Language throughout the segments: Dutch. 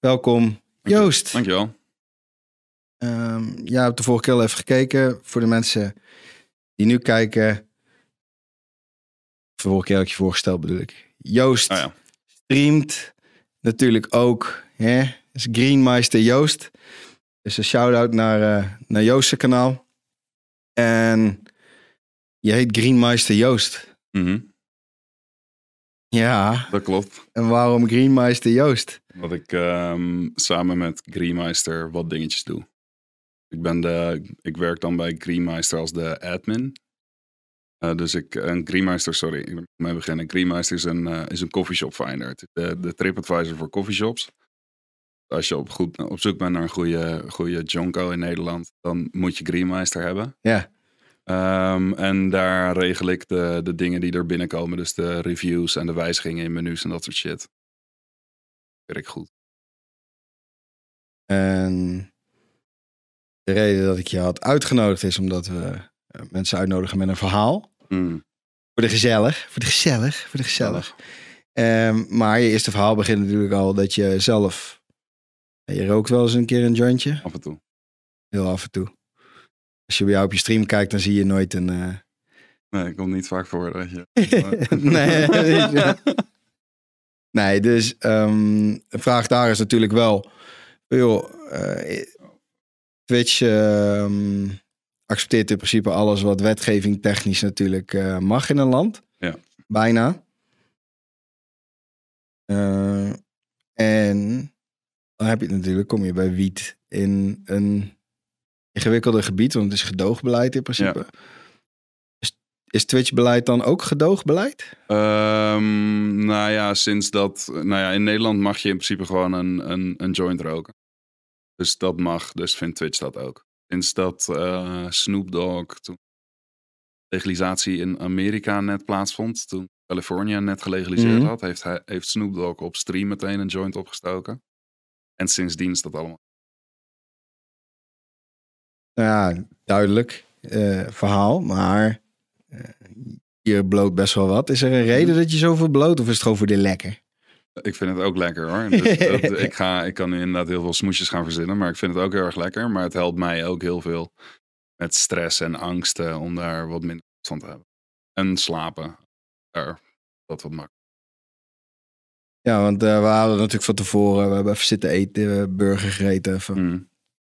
welkom Joost. Dankjewel. Um, jij hebt de vorige keer al even gekeken. Voor de mensen die nu kijken. De vorige keer heb ik je voorgesteld bedoel ik. Joost Oh ja. streamt natuurlijk ook. Hè? Is Greenmeister Joost. Dus een shout-out naar, eh naar Joost's kanaal. En je heet Greenmeister Joost. Mhm, Ja, dat klopt. en waarom Greenmeister Joost? Dat ik ehm, samen met Greenmeister wat dingetjes doe. Ik, ben de, ik werk dan bij Greenmeister als de admin. Eh, dus ik, een Greenmeister, sorry, ik moet mee beginnen. Greenmeister is een, eh, is een coffeeshop finder. De, de TripAdvisor voor coffeeshops. Als je op, goed, op zoek bent naar een goede, goede Jonko in Nederland, dan moet je Greenmeister hebben. Ja, Ehm, en daar regel ik de, de dingen die er binnenkomen. Dus de reviews en de wijzigingen in menus en dat soort shit. Werk goed. En de reden dat ik je had uitgenodigd is omdat we eh, mensen uitnodigen met een verhaal. Mm. Voor de gezellig, voor de gezellig, voor de gezellig. Ehm, maar je eerste verhaal begint natuurlijk al dat je zelf... Je rookt wel eens een keer een jointje, Af en toe. heel af en toe. Als je bij jou op je stream kijkt, dan zie je nooit een... eh, Nee, ik kom niet vaak voor dat je... nee, nee, dus ehm, de vraag daar is natuurlijk wel... Joh, eh, Twitch ehm, accepteert in principe alles wat wetgeving technisch natuurlijk eh, mag in een land. Ja. Bijna. En dan heb je natuurlijk, kom je bij wiet in een ingewikkelde gebied, want het is gedoogbeleid in principe. Is, is Twitch-beleid dan ook gedoogbeleid? Ehm, nou ja, sinds dat... Nou ja, in Nederland mag je in principe gewoon een, een, een joint roken. Dus dat mag, dus vindt Twitch dat ook. Sinds dat eh, Snoop Dogg, toen legalisatie in Amerika net plaatsvond, toen Californië net gelegaliseerd Mhm. had, heeft, hij, heeft Snoop Dogg op stream meteen een joint opgestoken. En sindsdien is dat allemaal. Nou ja, duidelijk eh, verhaal, maar eh, je bloot best wel wat. Is er een reden dat je zoveel bloot of is het gewoon voor de lekker? Ik vind het ook lekker hoor. Dus dat- ik, ga, ik kan nu inderdaad heel veel smoesjes gaan verzinnen, maar ik vind het ook heel erg lekker. Maar het helpt mij ook heel veel met stress en angsten om daar wat minder van te hebben. En slapen. Daar, dat wat makkelijk. Ja, want eh, we hadden natuurlijk van tevoren, we hebben even zitten eten, burger gegeten. Even. Mm.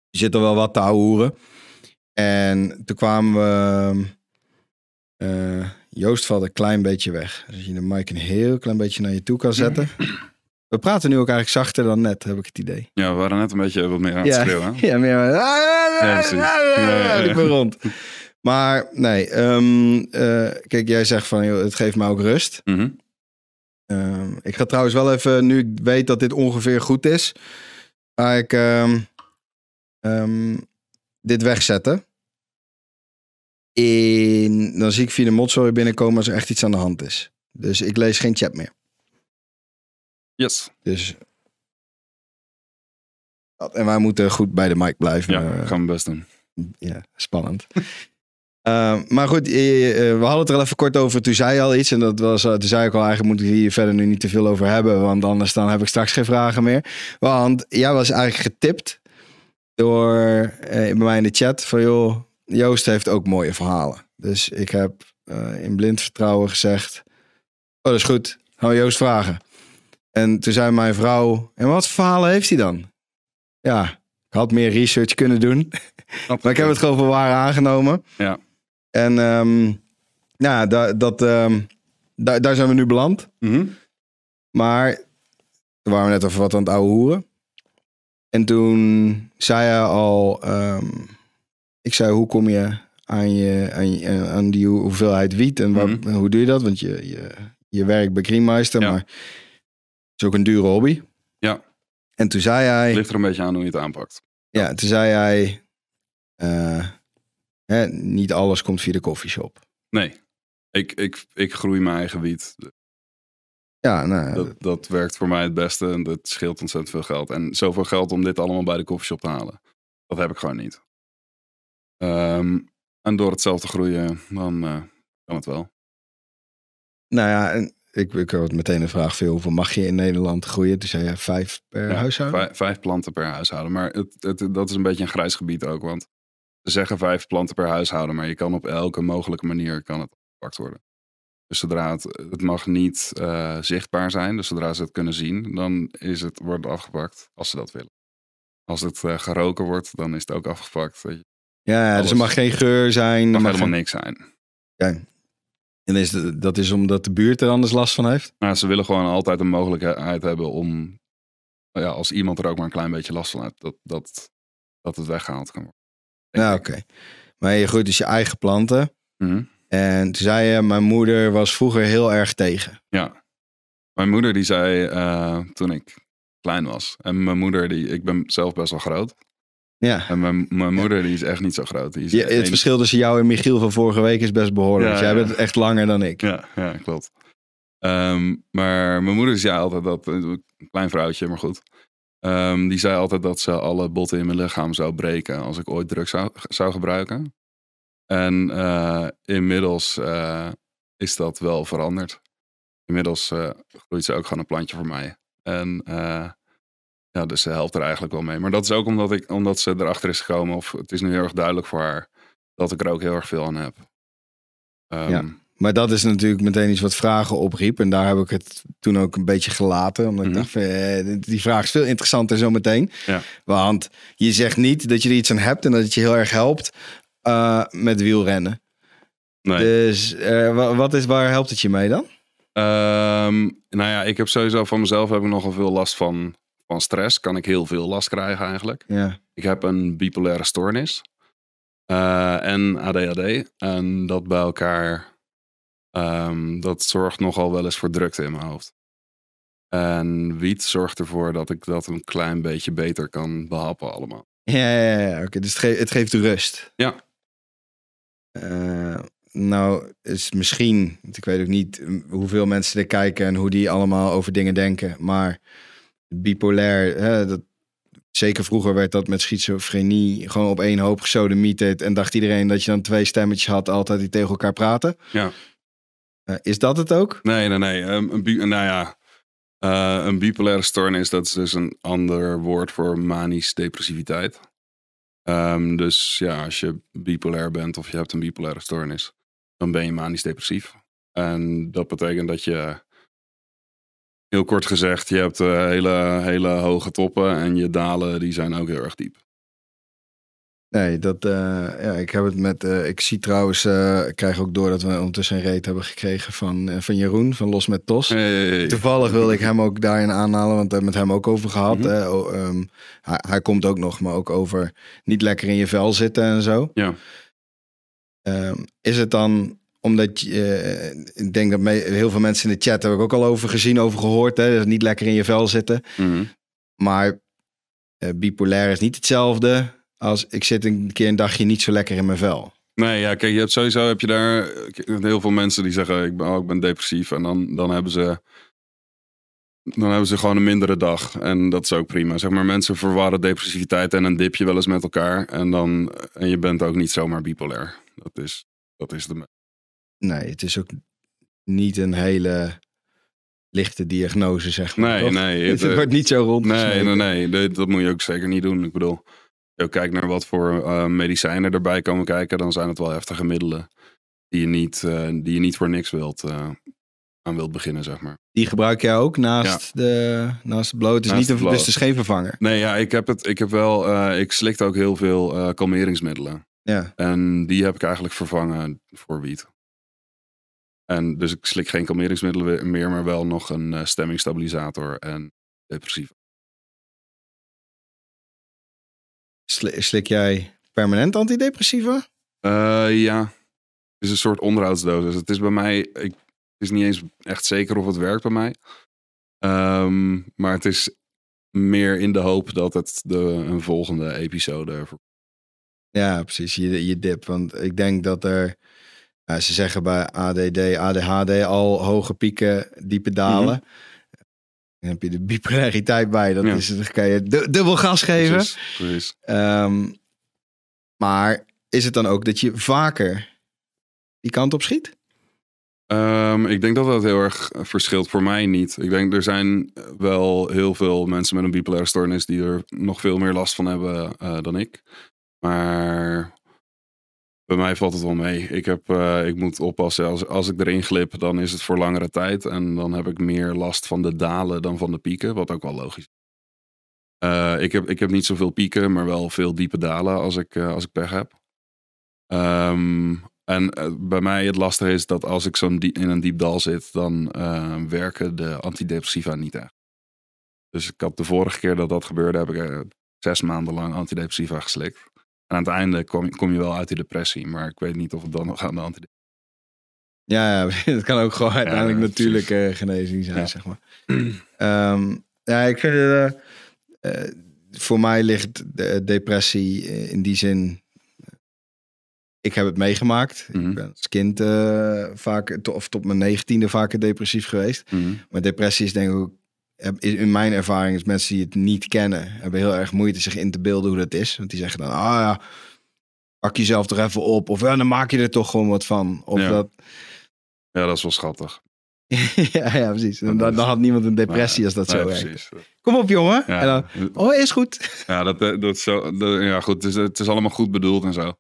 Je zit er wel wat te ouwehoeren. En toen kwamen we... eh, Joost valt een klein beetje weg. Dus je de mic een heel klein beetje naar je toe kan zetten. We praten nu ook eigenlijk zachter dan net, heb ik het idee. Ja, we waren net een beetje wat meer aan het Ja. schreeuwen. Ja, meer maar... Ja, precies. Ja, ja. Ik ben rond. Maar nee, ehm, eh, kijk, jij zegt van, joh, het geeft me ook rust. Mhm. Ehm, ik ga trouwens wel even, nu ik weet dat dit ongeveer goed is, ga ik ehm, dit wegzetten. En dan zie ik via de modstory binnenkomen als er echt iets aan de hand is. Dus ik lees geen chat meer. Yes. Dus... En wij moeten goed bij de mic blijven. Ja, Eh, ik ga mijn best doen. ja, spannend. Eh, maar goed, eh, eh, we hadden het er al even kort over. Toen zei je al iets. En dat was, toen zei ik al, eigenlijk moet ik hier verder nu niet te veel over hebben. Want anders dan heb ik straks geen vragen meer. Want jij was eigenlijk getipt door eh, bij mij in de chat. Van joh, Joost heeft ook mooie verhalen. Dus ik heb eh, in blind vertrouwen gezegd. Oh, dat is goed. Gaan we Joost vragen. En toen zei mijn vrouw, en wat verhalen heeft hij dan? Ja, ik had meer research kunnen doen. Maar ik heb het gewoon voor waar aangenomen. Ja. En ehm nou, da, dat, ehm, daar daar zijn we nu beland. Mhm. Maar we waren net over wat aan het ouwe hoeren. En toen zei hij al... ehm, ik zei, hoe kom je aan, je, aan, je, aan die hoe- hoeveelheid wiet? En waar- Mhm. hoe doe je dat? Want je, je, je werkt bij Greenmeister, Ja. maar het is ook een dure hobby. Ja. En toen zei hij... Het ligt er een beetje aan hoe je het aanpakt. Ja, toen zei hij... eh, hè, niet alles komt via de koffieshop. Nee. Ik, ik, ik groei mijn eigen wiet. Ja, nou, Dat, dat werkt voor mij het beste en dat scheelt ontzettend veel geld. En zoveel geld om dit allemaal bij de koffieshop te halen. Dat heb ik gewoon niet. Ehm, en door het zelf te groeien, dan eh, kan het wel. nou ja, en ik, ik had meteen een vraag veel. Hoeveel mag je in Nederland groeien? Toen zei je vijf per Ja, huishouden? Vijf, vijf planten per huishouden. Maar het, het, dat is een beetje een grijs gebied ook. Want ze zeggen vijf planten per huishouden. Maar je kan op elke mogelijke manier kan het gepakt worden. Dus zodra het, het mag niet eh, zichtbaar zijn. Dus zodra ze het kunnen zien, dan is het, wordt het afgepakt. Als ze dat willen. Als het eh, geroken wordt, dan is het ook afgepakt. weet je. Ja, dus er mag geen geur zijn. Er mag mag helemaal geen- niks zijn. En is dat is omdat de buurt er anders last van heeft? Nou, ze willen gewoon altijd een mogelijkheid hebben om, nou ja, als iemand er ook maar een klein beetje last van heeft, dat, dat, dat het weggehaald kan worden. Ja, Denk oké. Maar je groeit dus je eigen planten. Mhm. En toen zei je, mijn moeder was vroeger heel erg tegen. Ja. Mijn moeder die zei eh, toen ik klein was. En mijn moeder, die, ik ben zelf best wel groot. Ja. En mijn, mijn moeder die is echt niet zo groot. Die is Je, het verschil tussen jou en Michiel van vorige week is best behoorlijk. Ja, jij ja. bent echt langer dan ik. Ja, ja klopt. Ehm, maar mijn moeder zei altijd dat, een klein vrouwtje, maar goed. Ehm, die zei altijd dat ze alle botten in mijn lichaam zou breken als ik ooit drugs zou, zou gebruiken. En eh, inmiddels eh, is dat wel veranderd. Inmiddels eh, groeit ze ook gewoon een plantje voor mij. En ja, dus ze helpt er eigenlijk wel mee. Maar dat is ook omdat, ik, omdat ze erachter is gekomen, of het is nu heel erg duidelijk voor haar, dat ik er ook heel erg veel aan heb. Ehm, Ja. Maar dat is natuurlijk meteen iets wat vragen opriep. En daar heb ik het toen ook een beetje gelaten. Omdat Mhm. ik dacht, van, eh, die vraag is veel interessanter zometeen. Ja. Want je zegt niet dat je er iets aan hebt en dat het je heel erg helpt eh, met wielrennen. nee. Dus eh, wa- wat is, waar helpt het je mee dan? Ehm, nou ja, ik heb sowieso van mezelf heb ik nogal veel last van, van stress. Kan ik heel veel last krijgen eigenlijk. Ja. Ik heb een bipolaire stoornis. eh, en ADHD. En dat bij elkaar, ehm, dat zorgt nogal wel eens voor drukte in mijn hoofd. En wiet zorgt ervoor dat ik dat een klein beetje beter kan behappen allemaal. Ja, ja, ja. Oké, dus het, ge- het geeft rust. Ja. Eh, nou, is misschien, want ik weet ook niet hoeveel mensen er kijken en hoe die allemaal over dingen denken. Maar bipolair, hè, dat, zeker vroeger werd dat met schizofrenie gewoon op één hoop gesodemieterd. En dacht iedereen dat je dan twee stemmetjes had, altijd die tegen elkaar praten. Ja. Eh, is dat het ook? Nee, nee, nee. Ehm, een nou ja, eh, een bipolaire stoornis, dat is dus een ander woord voor manisch depressiviteit. Ehm, dus ja, als je bipolair bent of je hebt een bipolaire stoornis, dan ben je manisch depressief. En dat betekent dat je, heel kort gezegd, je hebt eh, hele, hele hoge toppen en je dalen, die zijn ook heel erg diep. Nee, dat, eh, ja, ik heb het met, eh, ik zie trouwens, eh, ik krijg ook door dat we ondertussen een reet hebben gekregen van, van Jeroen, van Los met Tos. Hey. Toevallig wilde ik hem ook daarin aanhalen, want we hebben het met hem ook over gehad. Mhm. ehm, hij, hij komt ook nog, maar ook over niet lekker in je vel zitten en zo. Ja. Ehm, is het dan omdat je, ik denk dat heel veel mensen in de chat heb ik ook al over gezien, over gehoord, hè, dat niet lekker in je vel zitten. Mhm. Maar bipolair is niet hetzelfde als ik zit een keer een dagje niet zo lekker in mijn vel. Nee, ja, kijk, je hebt sowieso heb je daar heel veel mensen die zeggen ik ben, oh, ik ben depressief en dan, dan hebben ze dan hebben ze gewoon een mindere dag en dat is ook prima. Zeg maar, mensen verwarren depressiviteit en een dipje wel eens met elkaar en dan en je bent ook niet zomaar bipolair. Dat is dat is de Nee, het is ook niet een hele lichte diagnose, zeg maar. Nee, toch? nee, Het, het, eh, wordt niet zo rond. Nee, nee, nee, dat, moet je ook zeker niet doen. Ik bedoel, ook kijkt naar wat voor eh, medicijnen erbij komen kijken, dan zijn het wel heftige middelen die je niet, eh, die je niet voor niks wilt, eh, aan wilt beginnen, zeg maar. Die gebruik jij ook naast, de, naast de bloot. Naast niet een, de bloot. dus geen vervanger. Nee, ja, ik heb het, ik heb wel, ik slikte ook heel veel kalmeringsmiddelen. Ja. En die heb ik eigenlijk vervangen voor wiet. En dus ik slik geen kalmeringsmiddelen meer, maar wel nog een stemmingstabilisator en depressief. Slik jij permanent antidepressiva? Eh, ja, het is een soort onderhoudsdosis. Het is bij mij, ik, het is niet eens echt zeker of het werkt bij mij. Ehm, maar het is meer in de hoop dat het de, een volgende episode. Ja, precies. Je, je dip. Want ik denk dat er... ja, ze zeggen bij ADD, ADHD al hoge pieken, diepe dalen. Dan heb je de bipolariteit bij. Dat Ja. is, dan kan je du- dubbel gas geven. Precies, precies. Ehm, maar is het dan ook dat je vaker die kant op schiet? Ehm, ik denk dat dat heel erg verschilt. Voor mij niet. Ik denk er zijn wel heel veel mensen met een bipolaire stoornis die er nog veel meer last van hebben eh, dan ik. Maar bij mij valt het wel mee. Ik, heb, eh, ik moet oppassen. Als, als ik erin glip, dan is het voor langere tijd. En dan heb ik meer last van de dalen dan van de pieken. Wat ook wel logisch is. Eh, ik, heb, ik heb niet zoveel pieken, maar wel veel diepe dalen als ik, als ik pech heb. Ehm, en eh, bij mij het lastige is dat als ik zo'n in een diep dal zit, dan werken de antidepressiva niet echt. Dus ik had de vorige keer dat dat gebeurde, heb ik zes maanden lang antidepressiva geslikt. Aan het einde kom, kom, je wel uit die depressie, maar ik weet niet of het dan nog aan de antidepressiva. Ja, ja, het kan ook gewoon uiteindelijk ja, natuurlijke genezing zijn, ja. zeg maar. um, ja, ik vind het, voor mij ligt de depressie in die zin ik heb het meegemaakt. Mhm. Ik ben als kind vaak, of tot mijn negentiende vaker depressief geweest. Mhm. Maar depressie is denk ik ook, in mijn ervaring, is mensen die het niet kennen, hebben heel erg moeite zich in te beelden hoe dat is. Want die zeggen dan, ah ja, pak jezelf er even op. Of ja, dan maak je er toch gewoon wat van. Of Ja. dat, Ja, dat is wel schattig. ja, ja, precies. Dan, dan had niemand een depressie als dat Nee, zo werkt. Kom op, jongen. Ja, En dan, oh, is goed. ja, dat, eh, dat zo, dat- ja goed, het is, het is allemaal goed bedoeld en zo.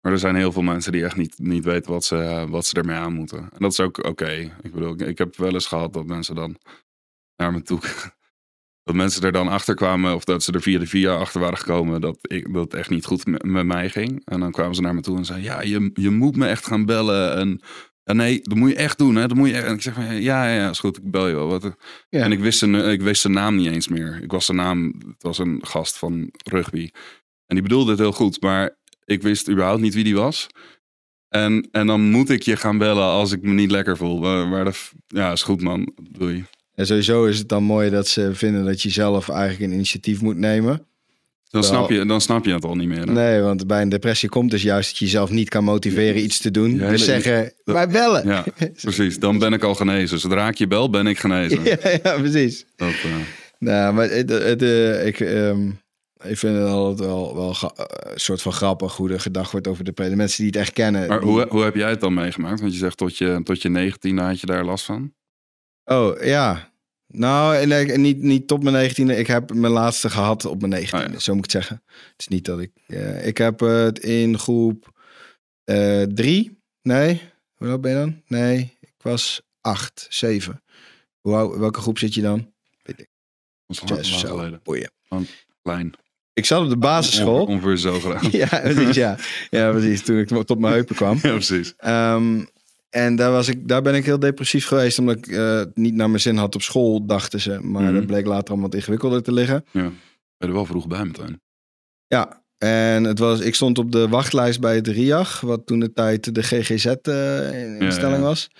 Maar er zijn heel veel mensen die echt niet, niet weten wat ze, wat ze ermee aan moeten. En dat is ook oké. Ik bedoel, ik- ik heb wel eens gehad dat mensen dan naar me toe... Dat mensen er dan achter kwamen, of dat ze er via de via achter waren gekomen, dat, ik, dat het echt niet goed met, met mij ging. En dan kwamen ze naar me toe en zeiden: Ja, je, je moet me echt gaan bellen. En ja, nee, dat moet je echt doen. Hè? Dat moet je echt. En ik zeg: van, Ja, ja, is goed, ik bel je wel. Wat, Ja. En ik wist, zijn, ik wist zijn naam niet eens meer. Ik was zijn naam, het was een gast van rugby. En die bedoelde het heel goed, maar ik wist überhaupt niet wie die was. En, en dan moet ik je gaan bellen als ik me niet lekker voel. Maar, maar dat, ja, is goed man, doei. En sowieso is het dan mooi dat ze vinden dat je zelf eigenlijk een initiatief moet nemen. Dan, snap je, dan snap je het al niet meer. hè? Nee, want bij een depressie komt dus juist dat je jezelf niet kan motiveren iets te doen. Dus zeggen, dat- wij bellen. Ja, precies. Dan ben ik al genezen. Zodra ik je bel, ben ik genezen. ja, ja, precies. Dat, eh, Nou, maar het, het, eh, ik, ehm, ik vind het altijd wel, wel eh, een soort van grappig hoe er gedacht wordt over depressie. De mensen die het echt kennen. maar die- hoe, hoe heb jij het dan meegemaakt? Want je zegt tot je, tot je 19 had je daar last van. Oh, ja. Nou, en ik- en niet, niet tot mijn negentiende. Ik heb mijn laatste gehad op mijn negentiende. Ja. Zo moet ik het zeggen. Het is niet dat ik... eh, ik heb het in groep eh, drie. Nee. Hoe oud ben je dan? Nee. Ik was acht, zeven. Hoe, welke groep zit je dan? Is lang, Zes zo. Boeien. Klein. Ik zat op de basisschool. Ongeveer zo gedaan. ja, precies, ja. ja, precies. Toen ik tot mijn heupen kwam. Ja, precies. Ehm, en daar, was ik, daar ben ik heel depressief geweest, omdat ik eh, het niet naar mijn zin had op school, dachten ze. Maar Mhm. dat bleek later allemaal wat ingewikkelder te liggen. Ja. Ben er wel vroeg bij meteen. Ja, en het was, ik stond op de wachtlijst bij het RIAG, wat toen de tijd de GGZ eh, ja. was.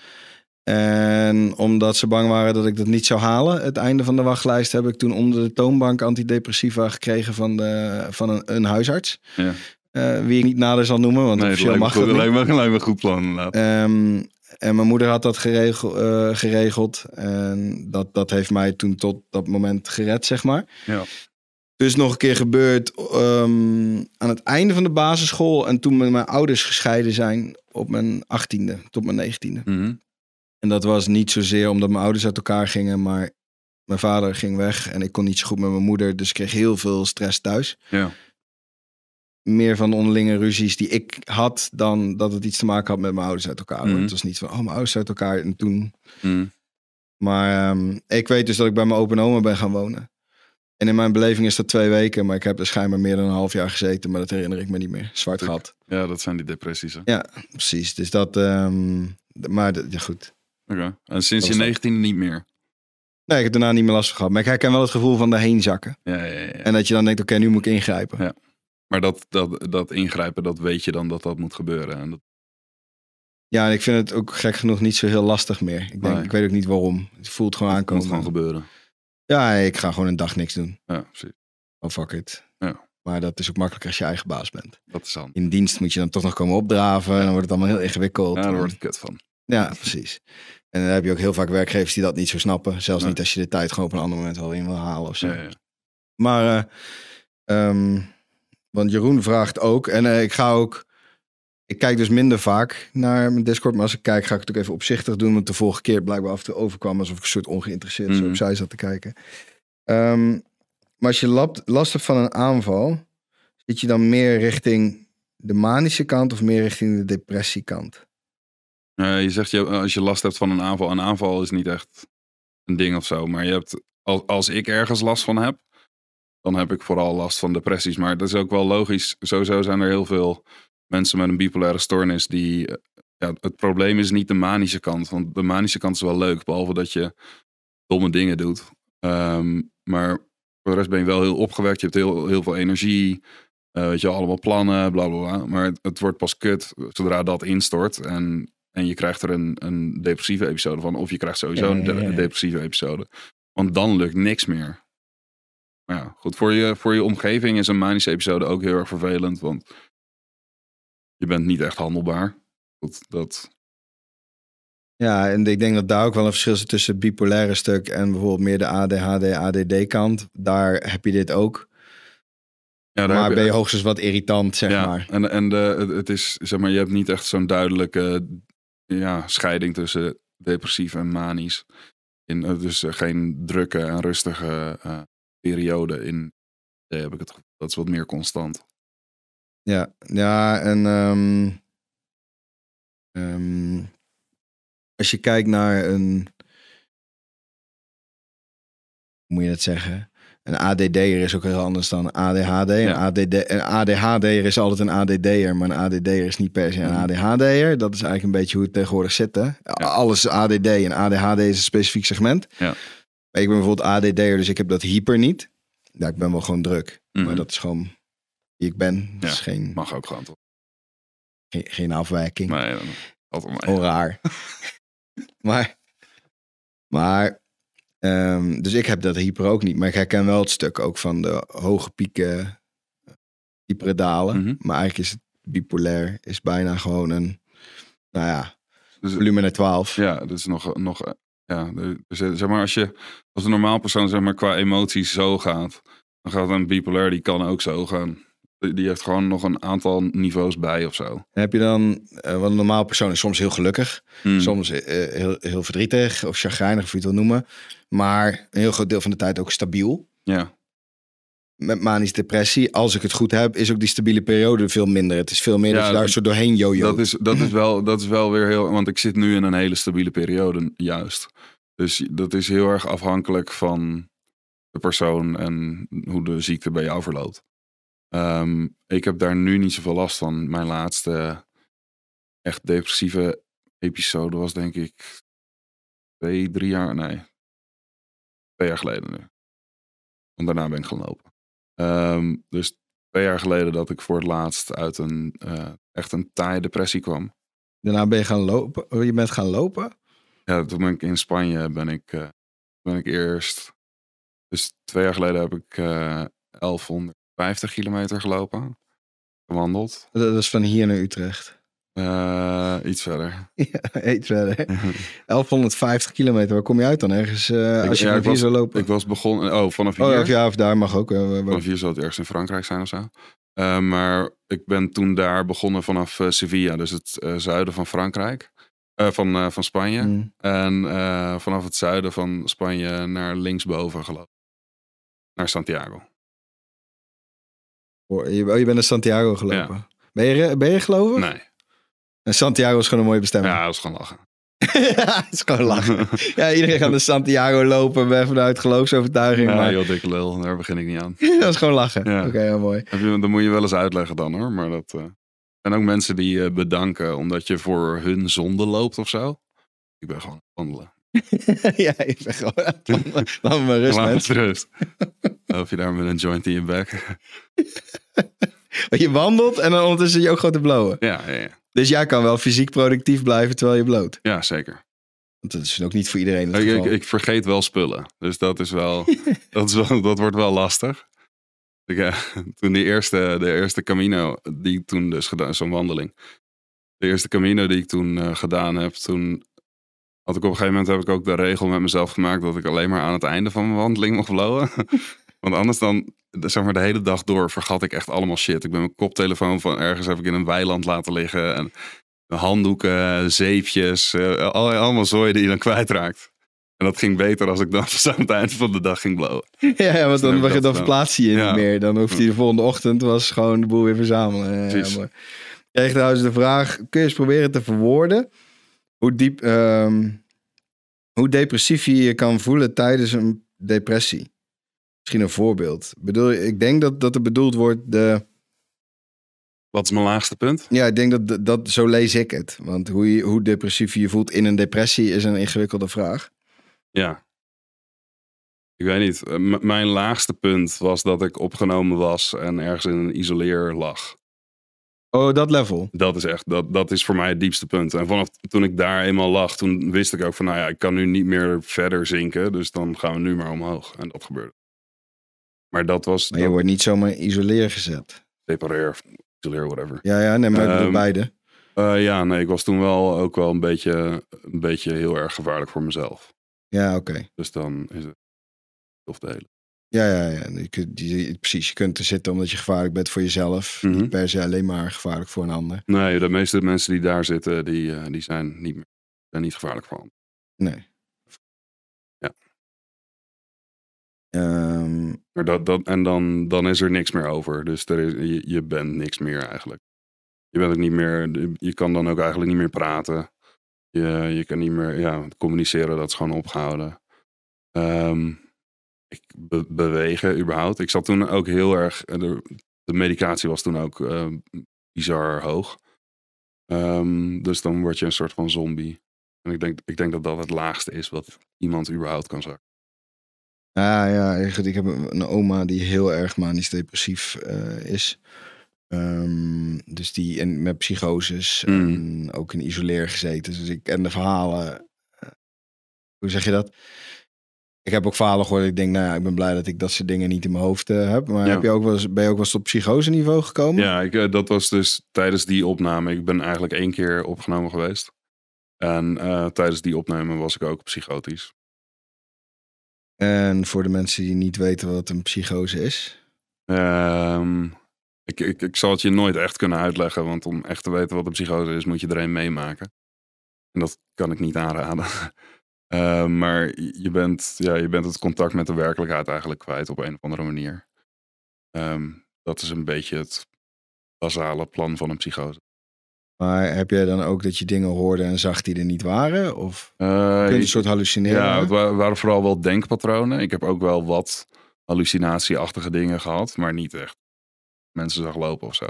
En omdat ze bang waren dat ik dat niet zou halen, het einde van de wachtlijst, heb ik toen onder de toonbank antidepressiva gekregen van, de, van een, een huisarts. Ja. Eh, wie ik niet nader zal noemen, want Nee, officieel mag dat lijkt me, lijkt me een goed plan inderdaad. Ehm, en mijn moeder had dat geregel, eh, geregeld. En dat, dat heeft mij toen tot dat moment gered, zeg maar. Ja. Dus nog een keer gebeurd ehm, aan het einde van de basisschool. En toen mijn ouders gescheiden zijn op mijn achttiende tot mijn negentiende. Mhm. En dat was niet zozeer omdat mijn ouders uit elkaar gingen, maar mijn vader ging weg en ik kon niet zo goed met mijn moeder. Dus ik kreeg heel veel stress thuis. Ja. Meer van de onderlinge ruzies die ik had dan dat het iets te maken had met mijn ouders uit elkaar. Mhm. Het was niet van, oh, mijn ouders uit elkaar en toen. Mhm. Maar ehm, ik weet dus dat ik bij mijn open oma ben gaan wonen. En in mijn beleving is dat twee weken, maar ik heb er schijnbaar meer dan een half jaar gezeten, maar dat herinner ik me niet meer. Zwart gat. ja, dat zijn die depressies. hè. Ja, precies. Dus dat, d- maar ja, goed. Oké. En sinds je 19 niet meer. Nee, ik heb daarna niet meer last van gehad. Maar ik herken wel het gevoel van daarheen zakken. Ja, ja, ja. En dat je dan denkt, oké, nu moet ik ingrijpen. Ja. Maar dat, dat, dat ingrijpen, dat weet je dan dat dat moet gebeuren. En dat, Ja, en ik vind het ook gek genoeg niet zo heel lastig meer. Ik, denk, Nee. ik weet ook niet waarom. Het voelt gewoon aankomen. moet gewoon gebeuren. Ja, ik ga gewoon een dag niks doen. Ja, precies. Oh, fuck it. Ja. Maar dat is ook makkelijker als je eigen baas bent. Dat is dan. In dienst moet je dan toch nog komen opdraven. En dan wordt het allemaal heel ingewikkeld. Ja, daar wordt het kut van. Ja, precies. En dan heb je ook heel vaak werkgevers die dat niet zo snappen. Zelfs Nee. niet als je de tijd gewoon op een ander moment wel in wil halen of zo. Ja, ja. Maar, ehm, want Jeroen vraagt ook, en eh, ik ga ook, ik kijk dus minder vaak naar mijn Discord. Maar als ik kijk, ga ik het ook even opzichtig doen. Want de vorige keer blijkbaar af en toe overkwam alsof ik een soort ongeïnteresseerd zo Mhm. opzij zat te kijken. Ehm, maar als je last hebt van een aanval, zit je dan meer richting de manische kant of meer richting de depressiekant? Eh, je zegt je, als je last hebt van een aanval. Een aanval is niet echt een ding of zo. Maar je hebt, als, als ik ergens last van heb, dan heb ik vooral last van depressies. Maar dat is ook wel logisch. Sowieso zijn er heel veel mensen met een bipolaire stoornis die. eh, Ja, het probleem is niet de manische kant. Want de manische kant is wel leuk. Behalve dat je domme dingen doet. Ehm, maar voor de rest ben je wel heel opgewekt. Je hebt heel, heel veel energie. eh, weet je, allemaal plannen, bla bla bla. Maar het, het wordt pas kut zodra dat instort. En, en je krijgt er een, een depressieve episode van. Of je krijgt sowieso de- een depressieve episode. Want dan lukt niks meer. Maar ja, goed. Voor je, voor je omgeving is een manische episode ook heel erg vervelend. Want je bent niet echt handelbaar. Goed, dat, Ja, en ik denk dat daar ook wel een verschil zit tussen het bipolaire stuk en bijvoorbeeld meer de ADHD, ADD kant. Daar heb je dit ook. ja, daar maar ben je hoogstens wat irritant, zeg ja, maar. En, en de, het- is, zeg maar, je hebt niet echt zo'n duidelijke ja, scheiding tussen depressief en manisch. In, dus geen drukke en rustige eh, periode in. Nee, heb ik het. Dat is wat meer constant. Ja, ja en ehm, ehm, als je kijkt naar een, hoe moet je dat zeggen? Een ADD'er is ook heel anders dan een ADHD. Een. ADD, een ADHD'er is altijd een ADD'er, maar een ADD'er is niet per se een Mhm. ADHD'er. Dat is eigenlijk een beetje hoe het tegenwoordig zit. Hè? Alles ADD en ADHD is een specifiek segment. Ja. Maar ik ben bijvoorbeeld ADD'er, dus ik heb dat hyper niet. Ja, ik ben wel gewoon druk. Maar Mhm. dat is gewoon wie ik ben. Dat Ja. is geen, Mag ook gewoon toch? geen, geen afwijking. Nee, mee. Gewoon raar. maar, maar ehm, dus ik heb dat hyper ook niet. Maar ik herken wel het stuk ook van de hoge pieken, diepere dalen. Mhm. Maar eigenlijk is het bipolair is bijna gewoon een, nou ja, Dus, volume naar 12. ja, dat is nog, nog eh, ja, dus, eh, zeg maar als je als een normaal persoon zeg maar qua emoties zo gaat, dan gaat een bipolair die kan ook zo gaan. Die heeft gewoon nog een aantal niveaus bij of zo. Heb je dan, eh, want een normaal persoon is soms heel gelukkig. Hmm. Soms eh, heel, heel verdrietig of chagrijnig, of je het wil noemen. Maar een heel groot deel van de tijd ook stabiel. Ja, met manische depressie, als ik het goed heb, is ook die stabiele periode veel minder. Het is veel meer Ja, dat je daar zo doorheen jojo. dat is, dat, is wel, dat is wel weer heel. Want ik zit nu in een hele stabiele periode, juist. Dus dat is heel erg afhankelijk van de persoon en hoe de ziekte bij jou verloopt. Ehm, ik heb daar nu niet zoveel last van. Mijn laatste echt depressieve episode was denk ik twee, drie jaar, nee, twee jaar geleden nu. Want daarna ben ik gaan lopen. Ehm, dus twee jaar geleden dat ik voor het laatst uit een eh, echt een taaie depressie kwam. Daarna ben je gaan lopen. Oh, Je bent gaan lopen. Ja, toen ben ik in Spanje ben ik, eh, ben ik eerst. Dus twee jaar geleden heb ik eh 1150 kilometer gelopen. Gewandeld. Dat is van hier naar Utrecht. Eh, iets verder. Ja, eet verder. 1150 kilometer. Waar kom je uit dan? Ergens eh, Ik- als je ja, hier was- zou lopen? ik was begonnen. Oh, vanaf hier. oh, ja, of daar mag ook. waar- Vanaf hier zou het ergens in Frankrijk zijn of zo. Maar ik ben toen daar begonnen vanaf Sevilla, dus het zuiden van Frankrijk. Van, van Spanje. Mm. En vanaf het zuiden van Spanje naar linksboven gelopen. Naar Santiago. Oh, Je, oh, je bent naar Santiago gelopen. Ben, je, ben je geloven? Nee. En Santiago is gewoon een mooie bestemming. Ja, dat is gewoon lachen. Ja, het is gewoon lachen. ja, iedereen gaat naar Santiago lopen vanuit geloofsovertuiging. Ja, maar heel dikke lul. Daar begin ik niet aan. dat is gewoon lachen. Ja. Oké, heel mooi. Dat moet je wel eens uitleggen dan hoor. Maar dat, eh en ook mensen die eh, bedanken omdat je voor hun zonde loopt of zo. Ik ben gewoon aan het wandelen. ja, ik ben gewoon... Laat me maar rust, Laat me rust. Of je daar met een joint in je bek. Want Je wandelt en dan ondertussen je ook gewoon te blowen. ja, ja, ja. Dus jij kan wel fysiek productief blijven terwijl je bloot. ja, zeker. Want dat is ook niet voor iedereen Ik, ik, vergeet wel spullen. Dus dat is wel, dat, is wel dat wordt wel lastig. Ik, eh, toen die eerste, de eerste Camino, die ik toen dus gedaan, zo'n wandeling. De eerste Camino die ik toen eh, gedaan heb, toen had ik op een gegeven moment heb ik ook de regel met mezelf gemaakt dat ik alleen maar aan het einde van mijn wandeling mocht blowen. Want anders dan, zeg maar, de hele dag door vergat ik echt allemaal shit. Ik ben mijn koptelefoon van ergens heb ik in een weiland laten liggen. En handdoeken, zeepjes, eh, al- allemaal zooi die je dan kwijtraakt. En dat ging beter als ik dan aan het eind van de dag ging blowen. Ja, ja want Dan dan, heb ik dan, hij je Ja. niet meer. Dan hoeft hij de volgende ochtend was gewoon de boel weer verzamelen. Ja, Precies. Ik kreeg trouwens de vraag, kun je eens proberen te verwoorden hoe diep, ehm, hoe depressief je je kan voelen tijdens een depressie? Misschien een voorbeeld. Ik Bedoel, ik denk dat, dat er bedoeld wordt de, Wat is mijn laagste punt? ja, ik denk dat, dat, dat zo lees ik het. Want hoe, je, hoe depressief je je voelt in een depressie is een ingewikkelde vraag. Ja. Ik weet niet. Eh, m- mijn laagste punt was dat ik opgenomen was en ergens in een isoleer lag. Oh, dat level. Dat is echt, dat, dat is voor mij het diepste punt. En vanaf toen ik daar eenmaal lag, toen wist ik ook van, nou ja, ik kan nu niet meer verder zinken. Dus dan gaan we nu maar omhoog. En dat gebeurde. Maar dat was, Maar je dat, wordt niet zomaar isoleer gezet. separeer, isoleer, whatever. Ja, ja, nee, maar Ehm, beide. Eh, ja, nee, ik was toen wel ook wel een beetje, een beetje heel erg gevaarlijk voor mezelf. Ja, oké. Dus dan is het of de hele. Ja, ja, ja. Je kunt, je, precies, je kunt er zitten omdat je gevaarlijk bent voor jezelf. Mhm. Niet per se alleen maar gevaarlijk voor een ander. Nee, de meeste mensen die daar zitten, die, eh, die zijn, niet meer, zijn niet gevaarlijk voor anderen. Nee. Ehm, Maar dat, dat, en dan, dan is er niks meer over. Dus er is, je, bent niks meer eigenlijk. Je bent ook niet meer, je kan dan ook eigenlijk niet meer praten. Je, je kan niet meer, ja, communiceren, dat is gewoon opgehouden. Ehm, ik be- bewegen überhaupt. Ik zat toen ook heel erg, eh, de, medicatie was toen ook eh, bizar hoog. Ehm, dus dan word je een soort van zombie. En ik denk, ik denk dat dat het laagste is wat iemand überhaupt kan zakken. Ah, ja, ik heb een oma die heel erg manisch depressief eh, is. Ehm, dus die en met psychoses Mm. en ook in isoleer gezeten. Dus ik ken de verhalen. eh, hoe zeg je dat? Ik heb ook verhalen gehoord. Ik denk, nou ja, ik ben blij dat ik dat soort dingen niet in mijn hoofd eh, heb. Maar Ja. heb je ook wel eens, ben je ook wel eens tot psychose niveau gekomen? Ja, ik, dat was dus tijdens die opname. Ik ben eigenlijk één keer opgenomen geweest. En tijdens die opname was ik ook psychotisch. En voor de mensen die niet weten wat een psychose is. Ehm, ik, ik, ik zal het je nooit echt kunnen uitleggen, want om echt te weten wat een psychose is, moet je er een meemaken. En dat kan ik niet aanraden. Ehm, maar je bent, ja, je bent het contact met de werkelijkheid eigenlijk kwijt op een of andere manier. Ehm, dat is een beetje het basale plan van een psychose. Maar heb jij dan ook dat je dingen hoorde en zag die er niet waren? Of kun je een soort hallucineren? Ja, het wa- waren vooral wel denkpatronen. Ik heb ook wel wat hallucinatieachtige dingen gehad, maar niet echt mensen zag lopen of zo.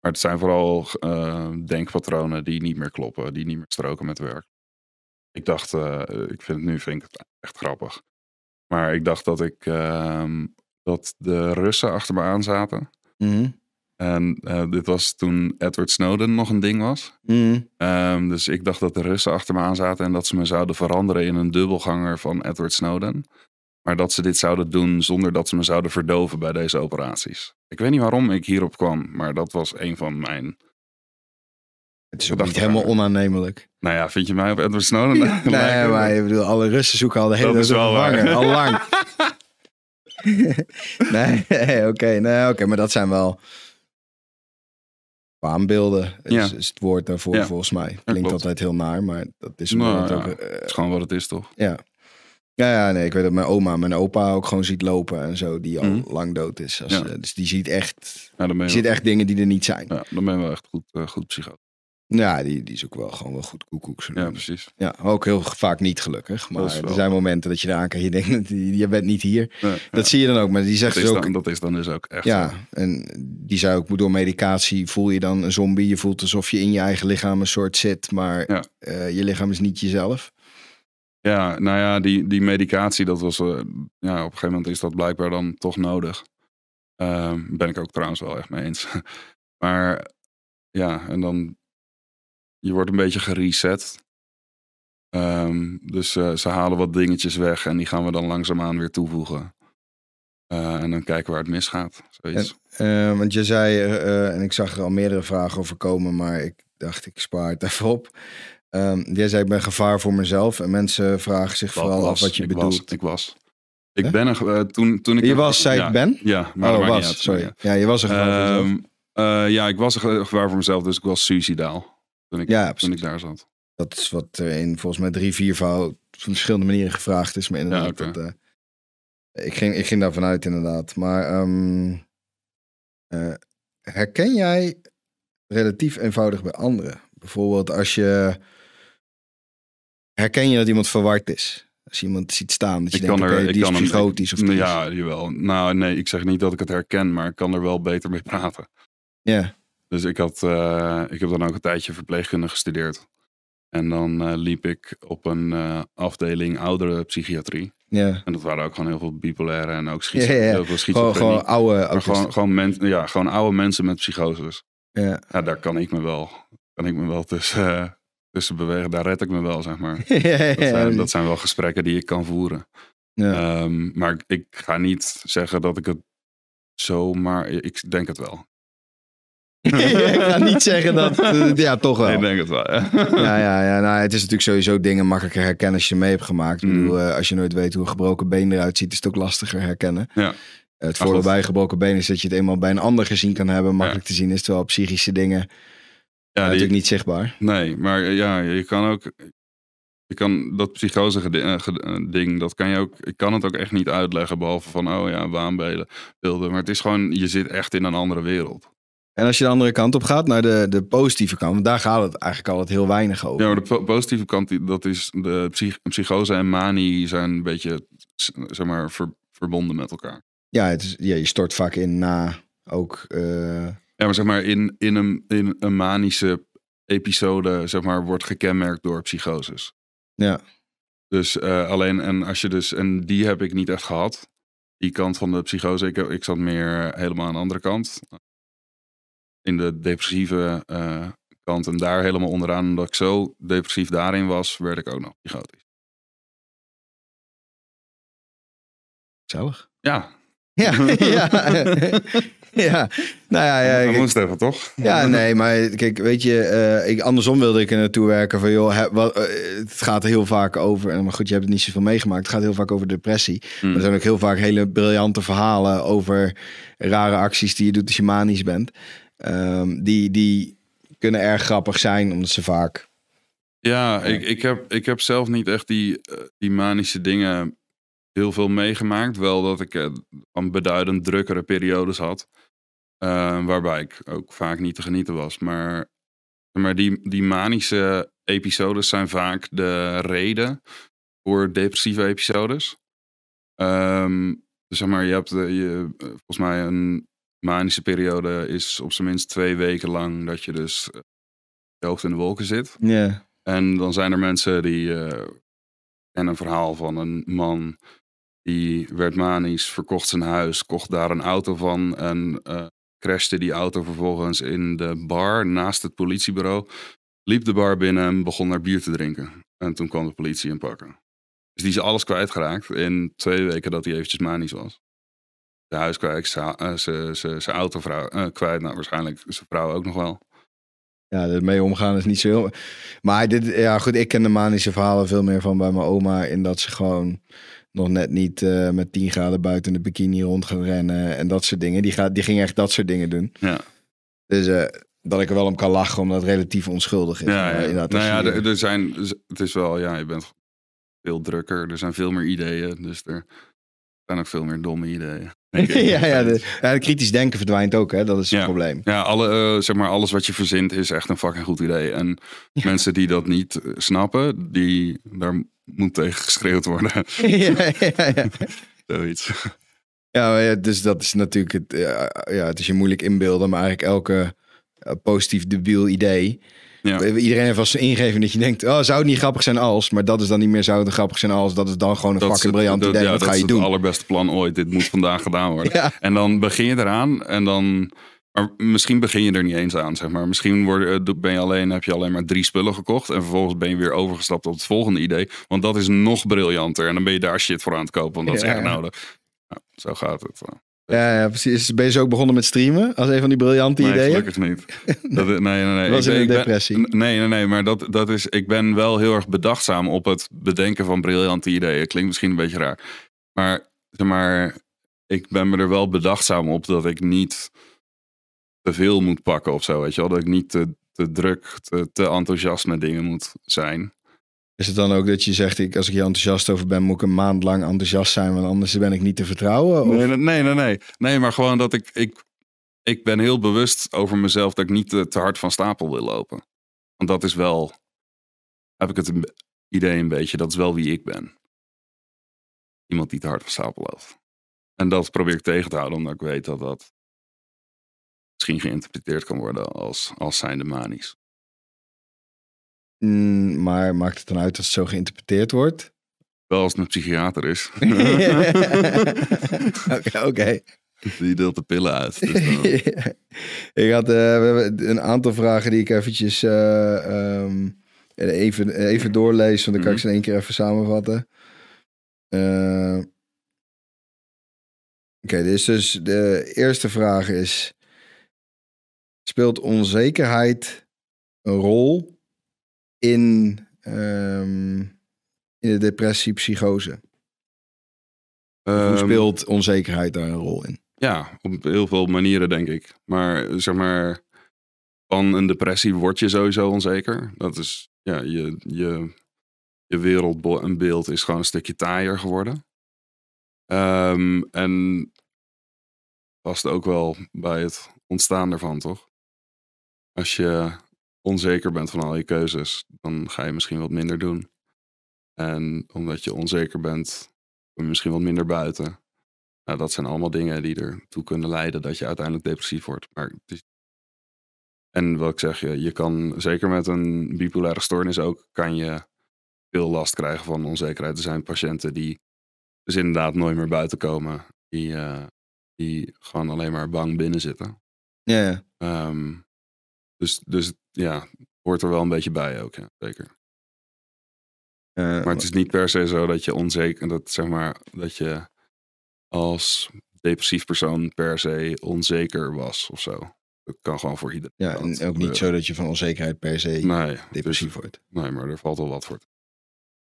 Maar het zijn vooral eh, denkpatronen die niet meer kloppen, die niet meer stroken met werk. Ik dacht, eh, ik vind het nu vind ik het echt grappig. Maar ik dacht dat ik ehm, dat de Russen achter me aan zaten. Mhm. En eh, dit was toen Edward Snowden nog een ding was. Mhm. Ehm, dus ik dacht dat de Russen achter me aan zaten en dat ze me zouden veranderen in een dubbelganger van Edward Snowden. Maar dat ze dit zouden doen zonder dat ze me zouden verdoven bij deze operaties. Ik weet niet waarom ik hierop kwam, maar dat was een van mijn. Het is ook niet helemaal aan. onaannemelijk. Nou ja, vind je mij op Edward Snowden? nee, maar ik bedoel, alle Russen zoeken al de hele vervanger, Al lang. nee, nee, oké. nee, oké, maar dat zijn wel waanbeelden. Is, Ja. is het woord daarvoor Ja. volgens mij. Klinkt klopt. altijd heel naar, maar dat is Nou, omdat het ja. ook, eh, Het is gewoon wat het is, toch? Ja. Ja, ja, nee, ik weet dat mijn oma en mijn opa ook gewoon ziet lopen en zo, die al Mhm. lang dood is. Als, Ja. eh, dus die ziet echt, Ja, die ziet echt dingen die er niet zijn. Ja, dan ben je wel echt goed, eh, goed psycho. Die, die is ook wel gewoon wel goed koekoek. Ja, precies. Ja, ook heel vaak niet gelukkig. Maar er zijn momenten dat je eraan kan, je denkt, je bent niet hier. Ja, Dat zie je dan ook, maar die zegt dat, dus is ook... dan, dat is dan dus ook echt. Ja, en die zei ook, door medicatie voel je dan een zombie. Je voelt alsof je in je eigen lichaam een soort zit, maar Ja. eh, je lichaam is niet jezelf. Ja, nou ja, die, die medicatie, dat was, eh, ja, op een gegeven moment is dat blijkbaar dan toch nodig. Ehm, ben ik ook trouwens wel echt mee eens. maar ja, en dan, je wordt een beetje gereset. Ehm, dus eh, ze halen wat dingetjes weg en die gaan we dan langzaamaan weer toevoegen. Eh, en dan kijken waar het misgaat. Zoiets. Eh, want je zei, eh, en ik zag er al meerdere vragen over komen, maar ik dacht, ik spaar het even op. Ehm jij zei, ik ben gevaar voor mezelf. En mensen vragen zich vooral was, af wat je ik bedoelt. Was, ik was. Ik ben er, toen, toen ik... Je was, zei ja, ik ben? Ja, maar oh, was, uit. sorry. Ja. Ja, je was er voor. Ehm, eh, ja, ik was een gevaar voor mezelf, dus ik was suicidaal. Toen ik, Ja, toen ik daar zat. Dat is wat er in volgens mij drie, vier vouw op verschillende manieren gevraagd is. Maar inderdaad, Ja, dat, eh, ik, ging, ik ging daarvan uit inderdaad. Maar ehm, eh, herken jij relatief eenvoudig bij anderen? Bijvoorbeeld als je... Herken je dat iemand verward is? Als je iemand ziet staan, dat je Ik denkt, kan er, ik die is kan hem- psychotisch of Ja, jawel. Nou, nee, ik zeg niet dat ik het herken, maar ik kan er wel beter mee praten. Ja, Dus ik, had, eh, ik heb dan ook een tijdje verpleegkunde gestudeerd. En dan eh, liep ik op een eh, afdeling oudere psychiatrie. ja. En dat waren ook gewoon heel veel bipolaire en ook ja, ja. heel veel Gewoon, schizofrenie. gewoon oude gewoon, gewoon, men, ja, gewoon oude mensen met psychoses. Ja. Ja, daar kan ik me wel, kan ik me wel tussen, tussen bewegen. Daar red ik me wel, zeg maar. ja, ja, Dat zijn, dat zijn wel gesprekken die ik kan voeren. Ja. Ehm, maar ik, ik ga niet zeggen dat ik het zomaar... Ik denk het wel. ik ga niet zeggen dat... eh, ja, toch wel. Ik denk het wel, ja. Ja, ja, ja nou, het is natuurlijk sowieso dingen makkelijker herkennen als je mee hebt gemaakt. Ik Mm. bedoel, eh, als je nooit weet hoe een gebroken been eruit ziet, is het ook lastiger herkennen. Ja. Eh, het voordeel bij gebroken been is dat je het eenmaal bij een ander gezien kan hebben, makkelijk te zien is. Terwijl psychische dingen Ja, die- natuurlijk niet zichtbaar. Nee, maar eh, ja, je kan ook... Je kan dat psychose eh, eh, ding, dat kan je ook... Ik kan het ook echt niet uitleggen, behalve van, oh ja, waanbeelden. beelden. Maar het is gewoon, je zit echt in een andere wereld. En als je de andere kant op gaat, naar de, de positieve kant, want daar gaat het eigenlijk altijd heel weinig over. Ja, maar de po- positieve kant, dat is de psych- psychose en manie zijn een beetje, zeg maar, ver- verbonden met elkaar. Ja, het is, ja, je stort vaak in na ook. eh, Ja, maar zeg maar, in, in, een, in een manische episode, zeg maar, wordt gekenmerkt door psychoses. ja. Dus eh, alleen, en als je dus, en die heb ik niet echt gehad. Die kant van de psychose, ik, ik zat meer helemaal aan de andere kant. In de depressieve eh, kant en daar helemaal onderaan. Omdat ik zo depressief daarin was, werd ik ook nog psychotisch. Gezellig. Ja, Ja, ja. ja. Nou ja, ja, dat ik- moest even, toch? Ja, nee, maar kijk, weet je, eh, ik, andersom wilde ik er naartoe werken van, joh, wat, eh, het gaat heel vaak over, en maar goed, je hebt het niet zoveel meegemaakt, het gaat heel vaak over depressie. Hmm. Er zijn ook heel vaak hele briljante verhalen over rare acties die je doet als je manisch bent. Ehm, die, die kunnen erg grappig zijn, omdat ze vaak... Ja, ik, ik, heb, ik heb zelf niet echt die, eh, die manische dingen heel veel meegemaakt. Wel dat ik eh, een beduidend drukkere periodes had. eh, waarbij ik ook vaak niet te genieten was. Maar, maar die, die manische episodes zijn vaak de reden voor depressieve episodes. Ehm, dus zeg maar, je hebt je, volgens mij een manische periode is op zijn minst twee weken lang dat je dus eh, je hoofd in de wolken zit. Ja, En dan zijn er mensen die. eh en een verhaal van een man. Die werd manisch, verkocht zijn huis, kocht daar een auto van. En eh crashte die auto vervolgens in de bar naast het politiebureau. Liep de bar binnen en begon naar bier te drinken. En toen kwam de politie hem pakken. Dus die is alles kwijtgeraakt in twee weken dat hij eventjes manisch was. Zijn huis kwijt, zijn- eh, auto vrouw, eh, kwijt. Nou, waarschijnlijk zijn vrouw ook nog wel. ja ermee omgaan is niet zo heel... Maar dit, ja goed, ik ken de manische verhalen veel meer van bij mijn oma, in dat ze gewoon nog net niet eh, met 10 graden buiten de bikini rond gaan rennen en dat soort dingen. Die, gaat, die ging echt dat soort dingen doen. Ja. Dus dat ik er wel om kan lachen, omdat het relatief onschuldig is. Ja, ja. nou ja, er, er zijn, het is wel, ja, je bent veel drukker. Er zijn veel meer ideeën, dus er zijn ook veel meer domme ideeën. ja, ja, de, ja, kritisch denken verdwijnt ook, hè? dat is het Ja. probleem. Ja, alle, eh, zeg maar, alles wat je verzint is echt een fucking goed idee. En Ja. mensen die dat niet eh, snappen, die, daar moet tegen geschreeuwd worden. ja, ja, ja. Zoiets. Ja, dus dat is natuurlijk het, ja, ja, het is je moeilijk inbeelden, maar eigenlijk elke eh, positief debiel idee. Ja. Iedereen heeft wel zijn ingeving dat je denkt, oh, zou het niet grappig zijn als, maar dat is dan niet meer zou het grappig zijn als, dat is dan gewoon een Dat fucking briljant dat- idee, ja, wat dat ga is je het doen? allerbeste plan ooit. Dit moet vandaag gedaan worden. Ja, En dan begin je eraan en dan... Maar misschien begin je er niet eens aan, zeg maar. Misschien word, eh, ben je alleen, heb je alleen maar drie spullen gekocht. En vervolgens ben je weer overgestapt op het volgende idee. Want dat is nog briljanter. En dan ben je daar shit voor aan het kopen. Want dat is echt nodig. Nou, zo gaat het. Ja, ja, precies. Ben je zo ook begonnen met streamen, als een van die briljante Nee, ideeën? gelukkig niet. Dat, nee, nee, nee. Was Ik in een ben- depressie. nee, nee, nee. Maar dat, dat is, ik ben wel heel erg bedachtzaam op het bedenken van briljante ideeën. Klinkt misschien een beetje raar. Maar zeg maar, ik ben me er wel bedachtzaam op dat ik niet te veel moet pakken of zo, weet je wel. Dat ik niet te, te druk, te, te enthousiast met dingen moet zijn. Is het dan ook dat je zegt, ik, als ik hier enthousiast over ben, moet ik een maand lang enthousiast zijn, want anders ben ik niet te vertrouwen? Of? Nee, nee, nee, nee. Nee, maar gewoon dat ik, ik, ik ben heel bewust over mezelf dat ik niet te, hard van stapel wil lopen. Want dat is wel, heb ik het idee een beetje, dat is wel wie ik ben. Iemand die te hard van stapel loopt. En dat probeer ik tegen te houden, omdat ik weet dat dat misschien geïnterpreteerd kan worden als, als zijnde manisch. Mm, maar maakt het dan uit als het zo geïnterpreteerd wordt? Wel als het een psychiater is. Oké, oké. Die deelt de pillen uit. Dus ik had, eh, we hebben een aantal vragen die ik eventjes eh, ehm, even, even doorlees, want dan kan ik ze in één keer even samenvatten. Eh, Oké, dus, dus de eerste vraag is: speelt onzekerheid een rol in, ehm, in de depressie, psychose? Hoe Ehm, speelt onzekerheid daar een rol in? Ja, op heel veel manieren denk ik. Maar zeg maar, van een depressie word je sowieso onzeker. Dat is, ja, je, je, je wereldbeeld is gewoon een stukje taaier geworden. Ehm, en past ook wel bij het ontstaan ervan, toch? Als je onzeker bent van al je keuzes, dan ga je misschien wat minder doen. En omdat je onzeker bent, kom je misschien wat minder buiten. Nou, dat zijn allemaal dingen die ertoe kunnen leiden dat je uiteindelijk depressief wordt. Maar is... En wat ik zeg, je, je kan zeker met een bipolaire stoornis ook, kan je veel last krijgen van onzekerheid. Er zijn patiënten die dus inderdaad nooit meer buiten komen. Die, eh, die gewoon alleen maar bang binnen zitten. Ja, ja. Ehm, dus, dus ja, hoort er wel een beetje bij ook, ja, zeker. Eh, Maar het is niet per se zo dat je onzeker, dat zeg maar, dat je als depressief persoon per se onzeker was of zo. Dat kan gewoon voor iedereen. ja, en ook niet zo dat je van onzekerheid per se Nee, depressief dus- wordt. nee, maar er valt wel wat voor.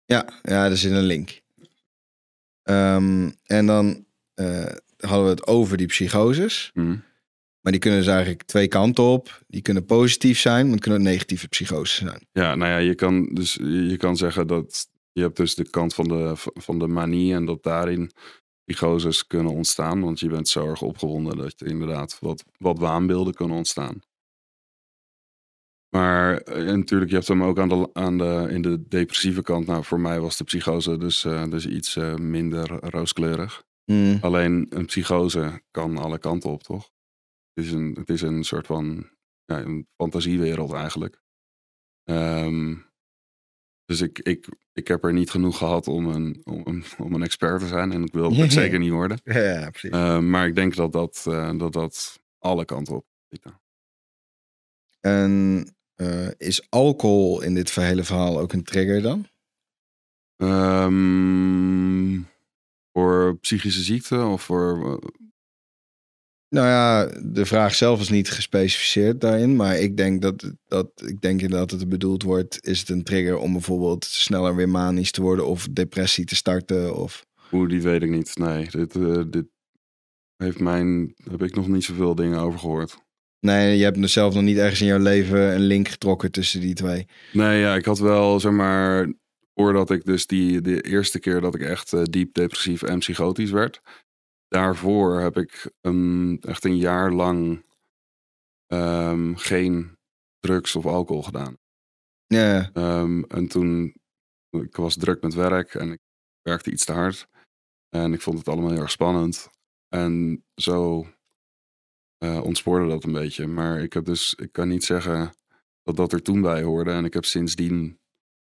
Ja, ja, er zit een link. Ehm, en dan eh, hadden we het over die psychoses. Hm. Maar die kunnen dus eigenlijk twee kanten op. Die kunnen positief zijn, maar het kunnen ook negatieve psychoses zijn. Ja, nou ja, je kan dus je kan zeggen dat je hebt dus de kant van de, van de manie en dat daarin psychoses kunnen ontstaan. Want je bent zo erg opgewonden dat er inderdaad wat, wat waanbeelden kunnen ontstaan. Maar eh, natuurlijk, je hebt hem ook aan de, aan de, in de depressieve kant. Nou, voor mij was de psychose dus, eh, dus iets eh, minder rooskleurig. Mm, Alleen een psychose kan alle kanten op, toch? Het is een, het is een soort van ja, een fantasiewereld eigenlijk. Ehm, dus ik, ik, ik heb er niet genoeg gehad om een, om, een- om een expert te zijn. En ik wil het zeker niet worden. Ja, precies. Ehm, maar ik denk dat dat, eh, dat dat alle kanten op zit. En eh, is alcohol in dit hele verhaal ook een trigger dan? Ehm, voor psychische ziekte of voor... Nou ja, de vraag zelf is niet gespecificeerd daarin. Maar ik denk dat, dat ik denk inderdaad dat het bedoeld wordt. Is het een trigger om bijvoorbeeld sneller weer manisch te worden of depressie te starten? Of... Hoe, die weet ik niet. Nee, dit, eh, dit heeft mijn, heb ik nog niet zoveel dingen over gehoord. Nee, je hebt dus zelf nog niet ergens in jouw leven een link getrokken tussen die twee. Nee, ja, ik had wel, zeg maar, voordat ik dus die, de eerste keer dat ik echt eh, diep depressief en psychotisch werd. Daarvoor heb ik een, echt een jaar lang ehm, geen drugs of alcohol gedaan. Ja, Ehm, en toen, ik was druk met werk en ik werkte iets te hard. En ik vond het allemaal heel erg spannend. En zo eh, ontspoorde dat een beetje. Maar ik heb dus, ik kan niet zeggen dat dat er toen bij hoorde. En ik heb sindsdien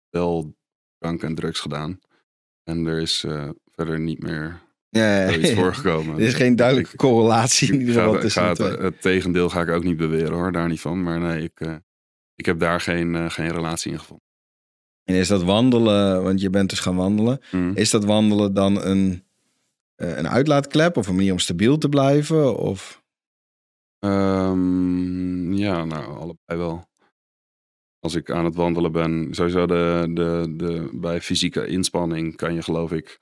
wel drank en drugs gedaan. En er is eh, verder niet meer ja, ja. voorgekomen. Er is geen duidelijke Ik- correlatie in ieder geval ga het, het tegendeel ga ik ook niet beweren hoor, daar niet van. Maar nee, ik, eh, ik heb daar geen, eh, geen relatie in gevonden. En is dat wandelen, want je bent dus gaan wandelen. Hm. Is dat wandelen dan een, eh, een uitlaatklep of een manier om stabiel te blijven? Of... Ehm, ja, nou, allebei wel. Als ik aan het wandelen ben, sowieso de, de, de, bij fysieke inspanning kan je geloof ik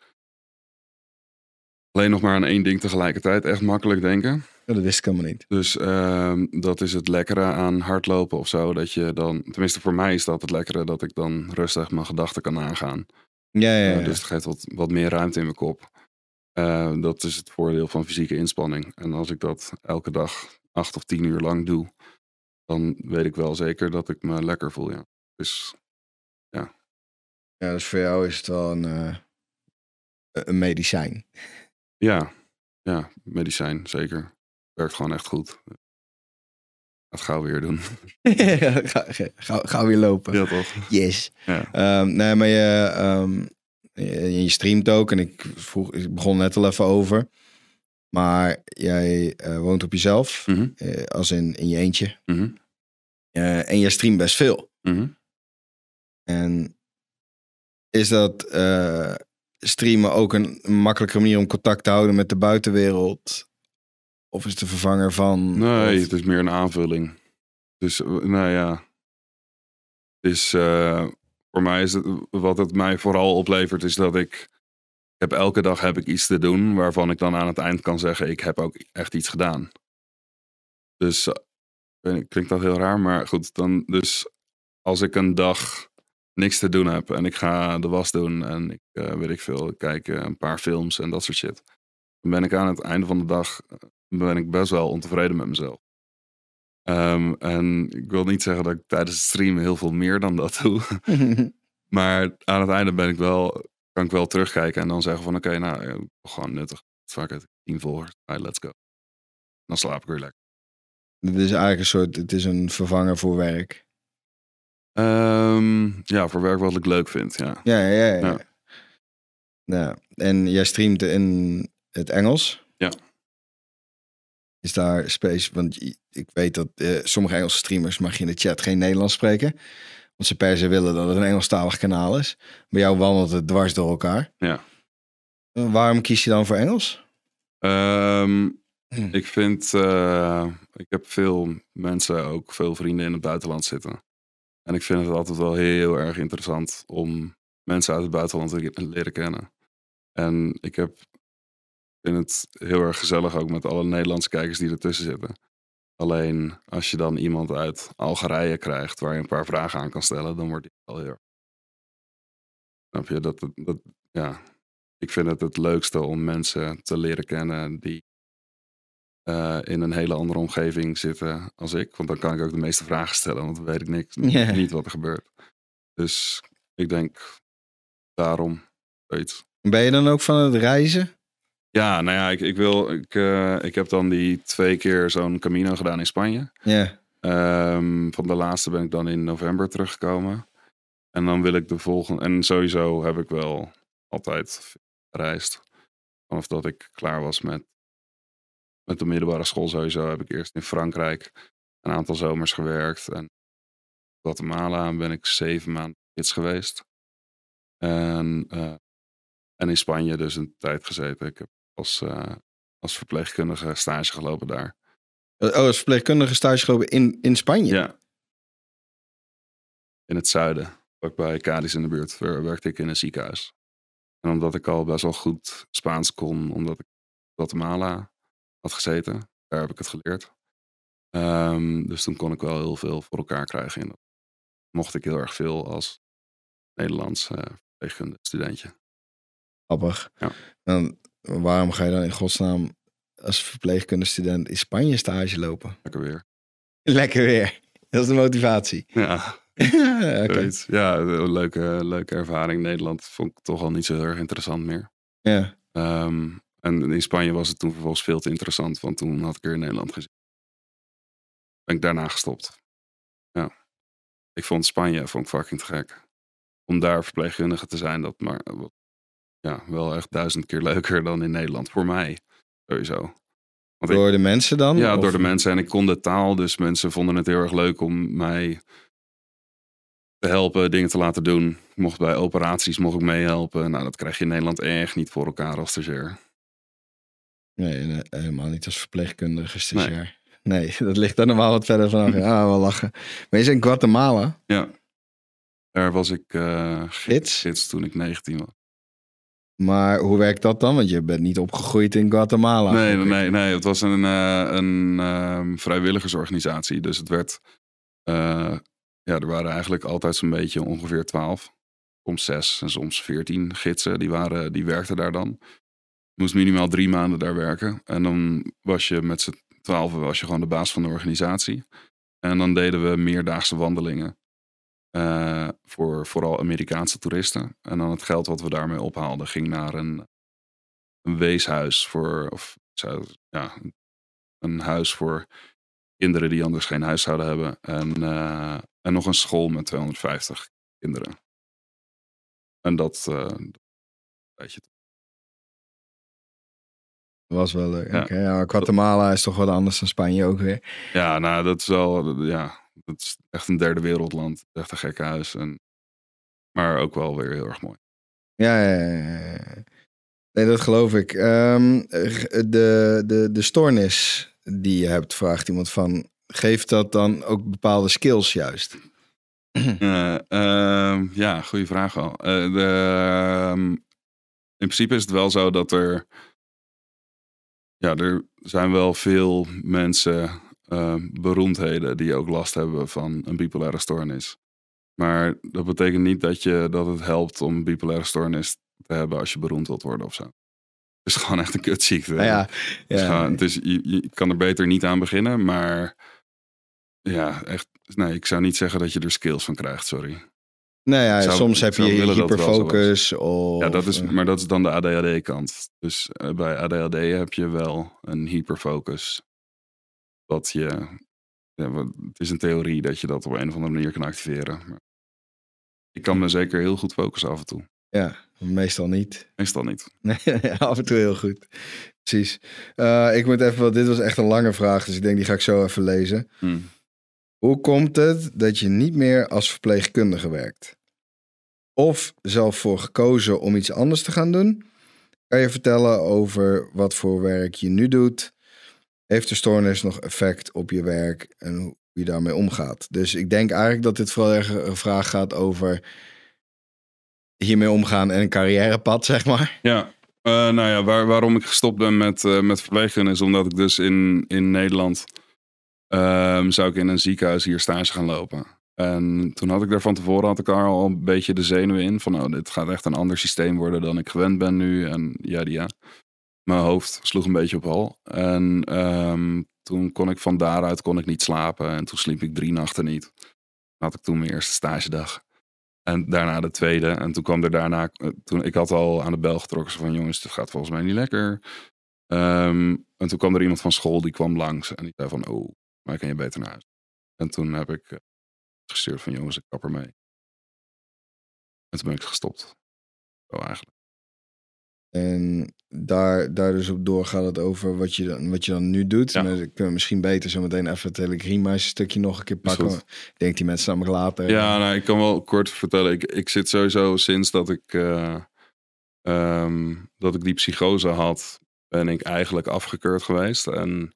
Alleen nog maar aan één ding tegelijkertijd. Echt makkelijk denken. Ja, dat wist ik helemaal niet. Dus ehm, dat is het lekkere aan hardlopen of zo. Dat je dan, tenminste voor mij is dat het lekkere, dat ik dan rustig mijn gedachten kan aangaan. Ja, ja, ja. Uh, dus het geeft wat, wat meer ruimte in mijn kop. Uh, dat is het voordeel van fysieke inspanning. En als ik dat elke dag acht of tien uur lang doe, dan weet ik wel zeker dat ik me lekker voel. Ja. Dus ja. Ja, dus voor jou is het wel een, uh, een medicijn. Ja, ja, medicijn, zeker. Werkt gewoon echt goed. Dat gauw weer doen. ga, ga, ga, weer lopen. Ja, toch? Yes. Ja. Um, nee, maar je, um, je, je, streamt ook. En ik, vroeg, ik begon net al even over. Maar jij uh, woont op jezelf. Mm -hmm. uh, als in, in je eentje. Mm -hmm. uh, en je streamt best veel. Mm -hmm. En is dat streamen ook een, een makkelijke manier om contact te houden met de buitenwereld? Of is het de vervanger van. Nee, of... het is meer een aanvulling. Dus, nou ja. Is, uh, voor mij is het. Wat het mij vooral oplevert, is dat ik. ik heb elke dag heb ik iets te doen waarvan ik dan aan het eind kan zeggen: ik heb ook echt iets gedaan. Dus. Uh, klinkt dat heel raar, maar goed. Dan, dus als ik een dag niks te doen heb en ik ga de was doen en ik uh, weet ik veel, ik kijk een paar films en dat soort shit. Dan ben ik aan het einde van de dag ben ik best wel ontevreden met mezelf. Um, en ik wil niet zeggen dat ik tijdens het streamen heel veel meer dan dat doe. maar aan het einde ben ik wel, kan ik wel terugkijken en dan zeggen van oké, okay, nou, gewoon nuttig. Fuck it, tien volgers, right, let's go. Dan slaap ik weer lekker. Het is eigenlijk een soort, het is een vervanger voor werk. Um, ja, voor werk wat ik leuk vind, ja. Ja, ja, ja. ja. Ja. En jij streamt in het Engels? Ja. Is daar space? Want ik weet dat uh, sommige Engelse streamers mag je in de chat geen Nederlands spreken. Want ze per se willen dat het een Engelstalig kanaal is. Bij jou wandelt het dwars door elkaar. Ja. Uh, waarom kies je dan voor Engels? Um, hm. Ik vind, uh, ik heb veel mensen, ook veel vrienden in het buitenland zitten. En ik vind het altijd wel heel erg interessant om mensen uit het buitenland te leren kennen. En ik heb vind het heel erg gezellig ook met alle Nederlandse kijkers die ertussen zitten. Alleen als je dan iemand uit Algerije krijgt waar je een paar vragen aan kan stellen, dan wordt die wel heel. Snap je? Dat, dat, ja. Ik vind het het leukste om mensen te leren kennen die uh, in een hele andere omgeving zitten als ik. Want dan kan ik ook de meeste vragen stellen, want dan weet ik niks, Yeah. niet wat er gebeurt. Dus ik denk daarom zoiets. Ben je dan ook van het reizen? Ja, nou ja, ik, ik wil. Ik, uh, ik heb dan die twee keer zo'n Camino gedaan in Spanje. Ja. Um, van de laatste ben ik dan in november teruggekomen. En dan wil ik de volgende. En sowieso heb ik wel altijd gereisd. Vanaf dat ik klaar was met, met de middelbare school, sowieso heb ik eerst in Frankrijk een aantal zomers gewerkt. En Guatemala ben ik zeven maanden kids geweest. En, uh, en in Spanje dus een tijd gezeten. Ik heb als, uh, als verpleegkundige stage gelopen daar. Oh, als verpleegkundige stage gelopen in, in Spanje? Ja. In het zuiden. Ook bij Cadiz in de buurt werkte ik in een ziekenhuis. En omdat ik al best wel goed Spaans kon, omdat ik in Guatemala had gezeten, daar heb ik het geleerd. Um, dus toen kon ik wel heel veel voor elkaar krijgen. En mocht ik heel erg veel als Nederlands uh, verpleegkundige studentje. Grappig. Ja. Dan, waarom ga je dan in godsnaam als verpleegkundestudent in Spanje stage lopen? Lekker weer. Lekker weer. Dat is de motivatie. Ja. okay. Ja, een leuke, leuke ervaring. Nederland vond ik toch al niet zo heel erg interessant meer. Ja. Um, en in Spanje was het toen vervolgens veel te interessant, want toen had ik er in Nederland gezien. Ben ik daarna gestopt. Ja. Ik vond Spanje vond ik fucking te gek. Om daar verpleegkundige te zijn, dat maar ja, wel echt duizend keer leuker dan in Nederland. Voor mij, sowieso. Want door ik, de mensen dan? Ja, of? door de mensen. En ik kon de taal, dus mensen vonden het heel erg leuk om mij te helpen, dingen te laten doen. Ik mocht bij operaties mocht ik meehelpen. Nou, dat krijg je in Nederland echt niet voor elkaar als stagiair. Nee, helemaal niet als verpleegkundige stagiair. Nee. nee, dat ligt daar normaal wat verder vanaf. Ja, wel lachen. Maar je is in Guatemala? Ja. Daar was ik uh, gids? gids toen ik 19 was. Maar hoe werkt dat dan? Want je bent niet opgegroeid in Guatemala. Nee, nee, nee. Het was een, eh, een ehm, vrijwilligersorganisatie. Dus het werd. eh, ja, er waren eigenlijk altijd zo'n beetje ongeveer twaalf. Soms zes en soms veertien gidsen. Die, waren, die werkten daar dan. Moest minimaal drie maanden daar werken. En dan was je met z'n twaalf was je gewoon de baas van de organisatie. En dan deden we meerdaagse wandelingen. eh, voor vooral Amerikaanse toeristen. En dan het geld wat we daarmee ophaalden ging naar een, een weeshuis voor. Of ja, een huis voor kinderen die anders geen huis zouden hebben. En, eh, en nog een school met 250 kinderen. En dat. eh weet je. Dat was wel leuk. Ja. Guatemala is toch wat anders dan Spanje ook weer. Ja, nou, dat is wel. Ja, dat is echt een derde wereldland. Echt een gekke huis. En, maar ook wel weer heel erg mooi. Ja, ja, ja. Nee, dat geloof ik. Ehm, de, de, de stoornis die je hebt, vraagt iemand van... Geeft dat dan ook bepaalde skills juist? Eh, ehm, ja, goede vraag wel. Eh, de, ehm, in principe is het wel zo dat er. Ja, er zijn wel veel mensen, ehm, beroemdheden, die ook last hebben van een bipolaire stoornis. Maar dat betekent niet dat, je, dat het helpt om een bipolaire stoornis te hebben als je beroemd wilt worden of zo. Het is gewoon echt een kutziekte. Nou ja, ja, gewoon- het is, je, je kan er beter niet aan beginnen, maar ja, echt. Nee, ik zou niet zeggen dat je er skills van krijgt, sorry. Nou ja, zou- soms heb je hyperfocus of... Ja, dat is, eh, maar dat is dan de ADHD-kant. Dus eh, bij ADHD heb je wel een hyperfocus. Dat je. Ja, wat- het is een theorie dat je dat op een of andere manier kan activeren. Maar ik kan me zeker heel goed focussen af en toe. Ja, meestal niet. Meestal niet. Nee, af en toe heel goed. Precies. Eh, ik moet even, want dit was echt een lange vraag, dus ik denk die ga ik zo even lezen. Hm. Hoe komt het dat je niet meer als verpleegkundige werkt? Of zelf voor gekozen om iets anders te gaan doen? Kan je vertellen over wat voor werk je nu doet? Heeft de stoornis nog effect op je werk en hoe je daarmee omgaat? Dus ik denk eigenlijk dat dit vooral erg een vraag gaat over hiermee omgaan en een carrièrepad, zeg maar. Ja, eh, nou ja, waar, waarom ik gestopt ben met, eh met verpleegkunde is omdat ik dus in, in Nederland ehm, zou ik in een ziekenhuis hier stage gaan lopen. En toen had ik daar van tevoren had ik er al een beetje de zenuwen in van nou, dit gaat echt een ander systeem worden dan ik gewend ben nu en ja, ja. Mijn hoofd sloeg een beetje op hol. En ehm, toen kon ik van daaruit kon ik niet slapen en toen sliep ik drie nachten niet. Had ik toen mijn eerste stagedag. En daarna de tweede. En toen kwam er daarna. eh, Toen, ik had al aan de bel getrokken. van jongens, dit gaat volgens mij niet lekker. Ehm, en toen kwam er iemand van school die kwam langs. En die zei van, oh, maar kan je beter naar huis. En toen heb ik eh, gestuurd van jongens, ik kap er mee. En toen ben ik gestopt. Zo eigenlijk. En daar, daar dus op door gaat het over wat je dan, wat je dan nu doet. Ja. Maar ik kunnen misschien beter zo meteen even het hele stukje nog een keer pakken. Ik denk die mensen namelijk later. Ja, nou, ik kan wel kort vertellen. Ik, ik zit sowieso sinds dat ik, eh, ehm, dat ik die psychose had, ben ik eigenlijk afgekeurd geweest. En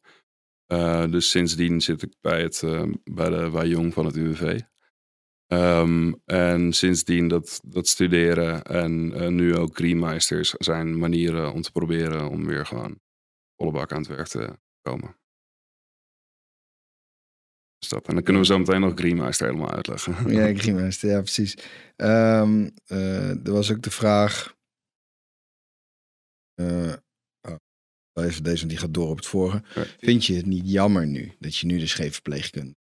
eh, dus sindsdien zit ik bij, het, eh, bij de Wajong van het UWV. Ehm, en sindsdien dat, dat studeren en eh, nu ook Greenmeisters zijn manieren om te proberen om weer gewoon volle bak aan het werk te komen. Dus dat. En dan kunnen we zo meteen nog Greenmeister helemaal uitleggen. Ja, Greenmeister, ja, precies. Ehm, eh, er was ook de vraag. Even deze, want die gaat door op het vorige. Ja. Vind je het niet jammer nu dat je nu dus geen verpleegkundige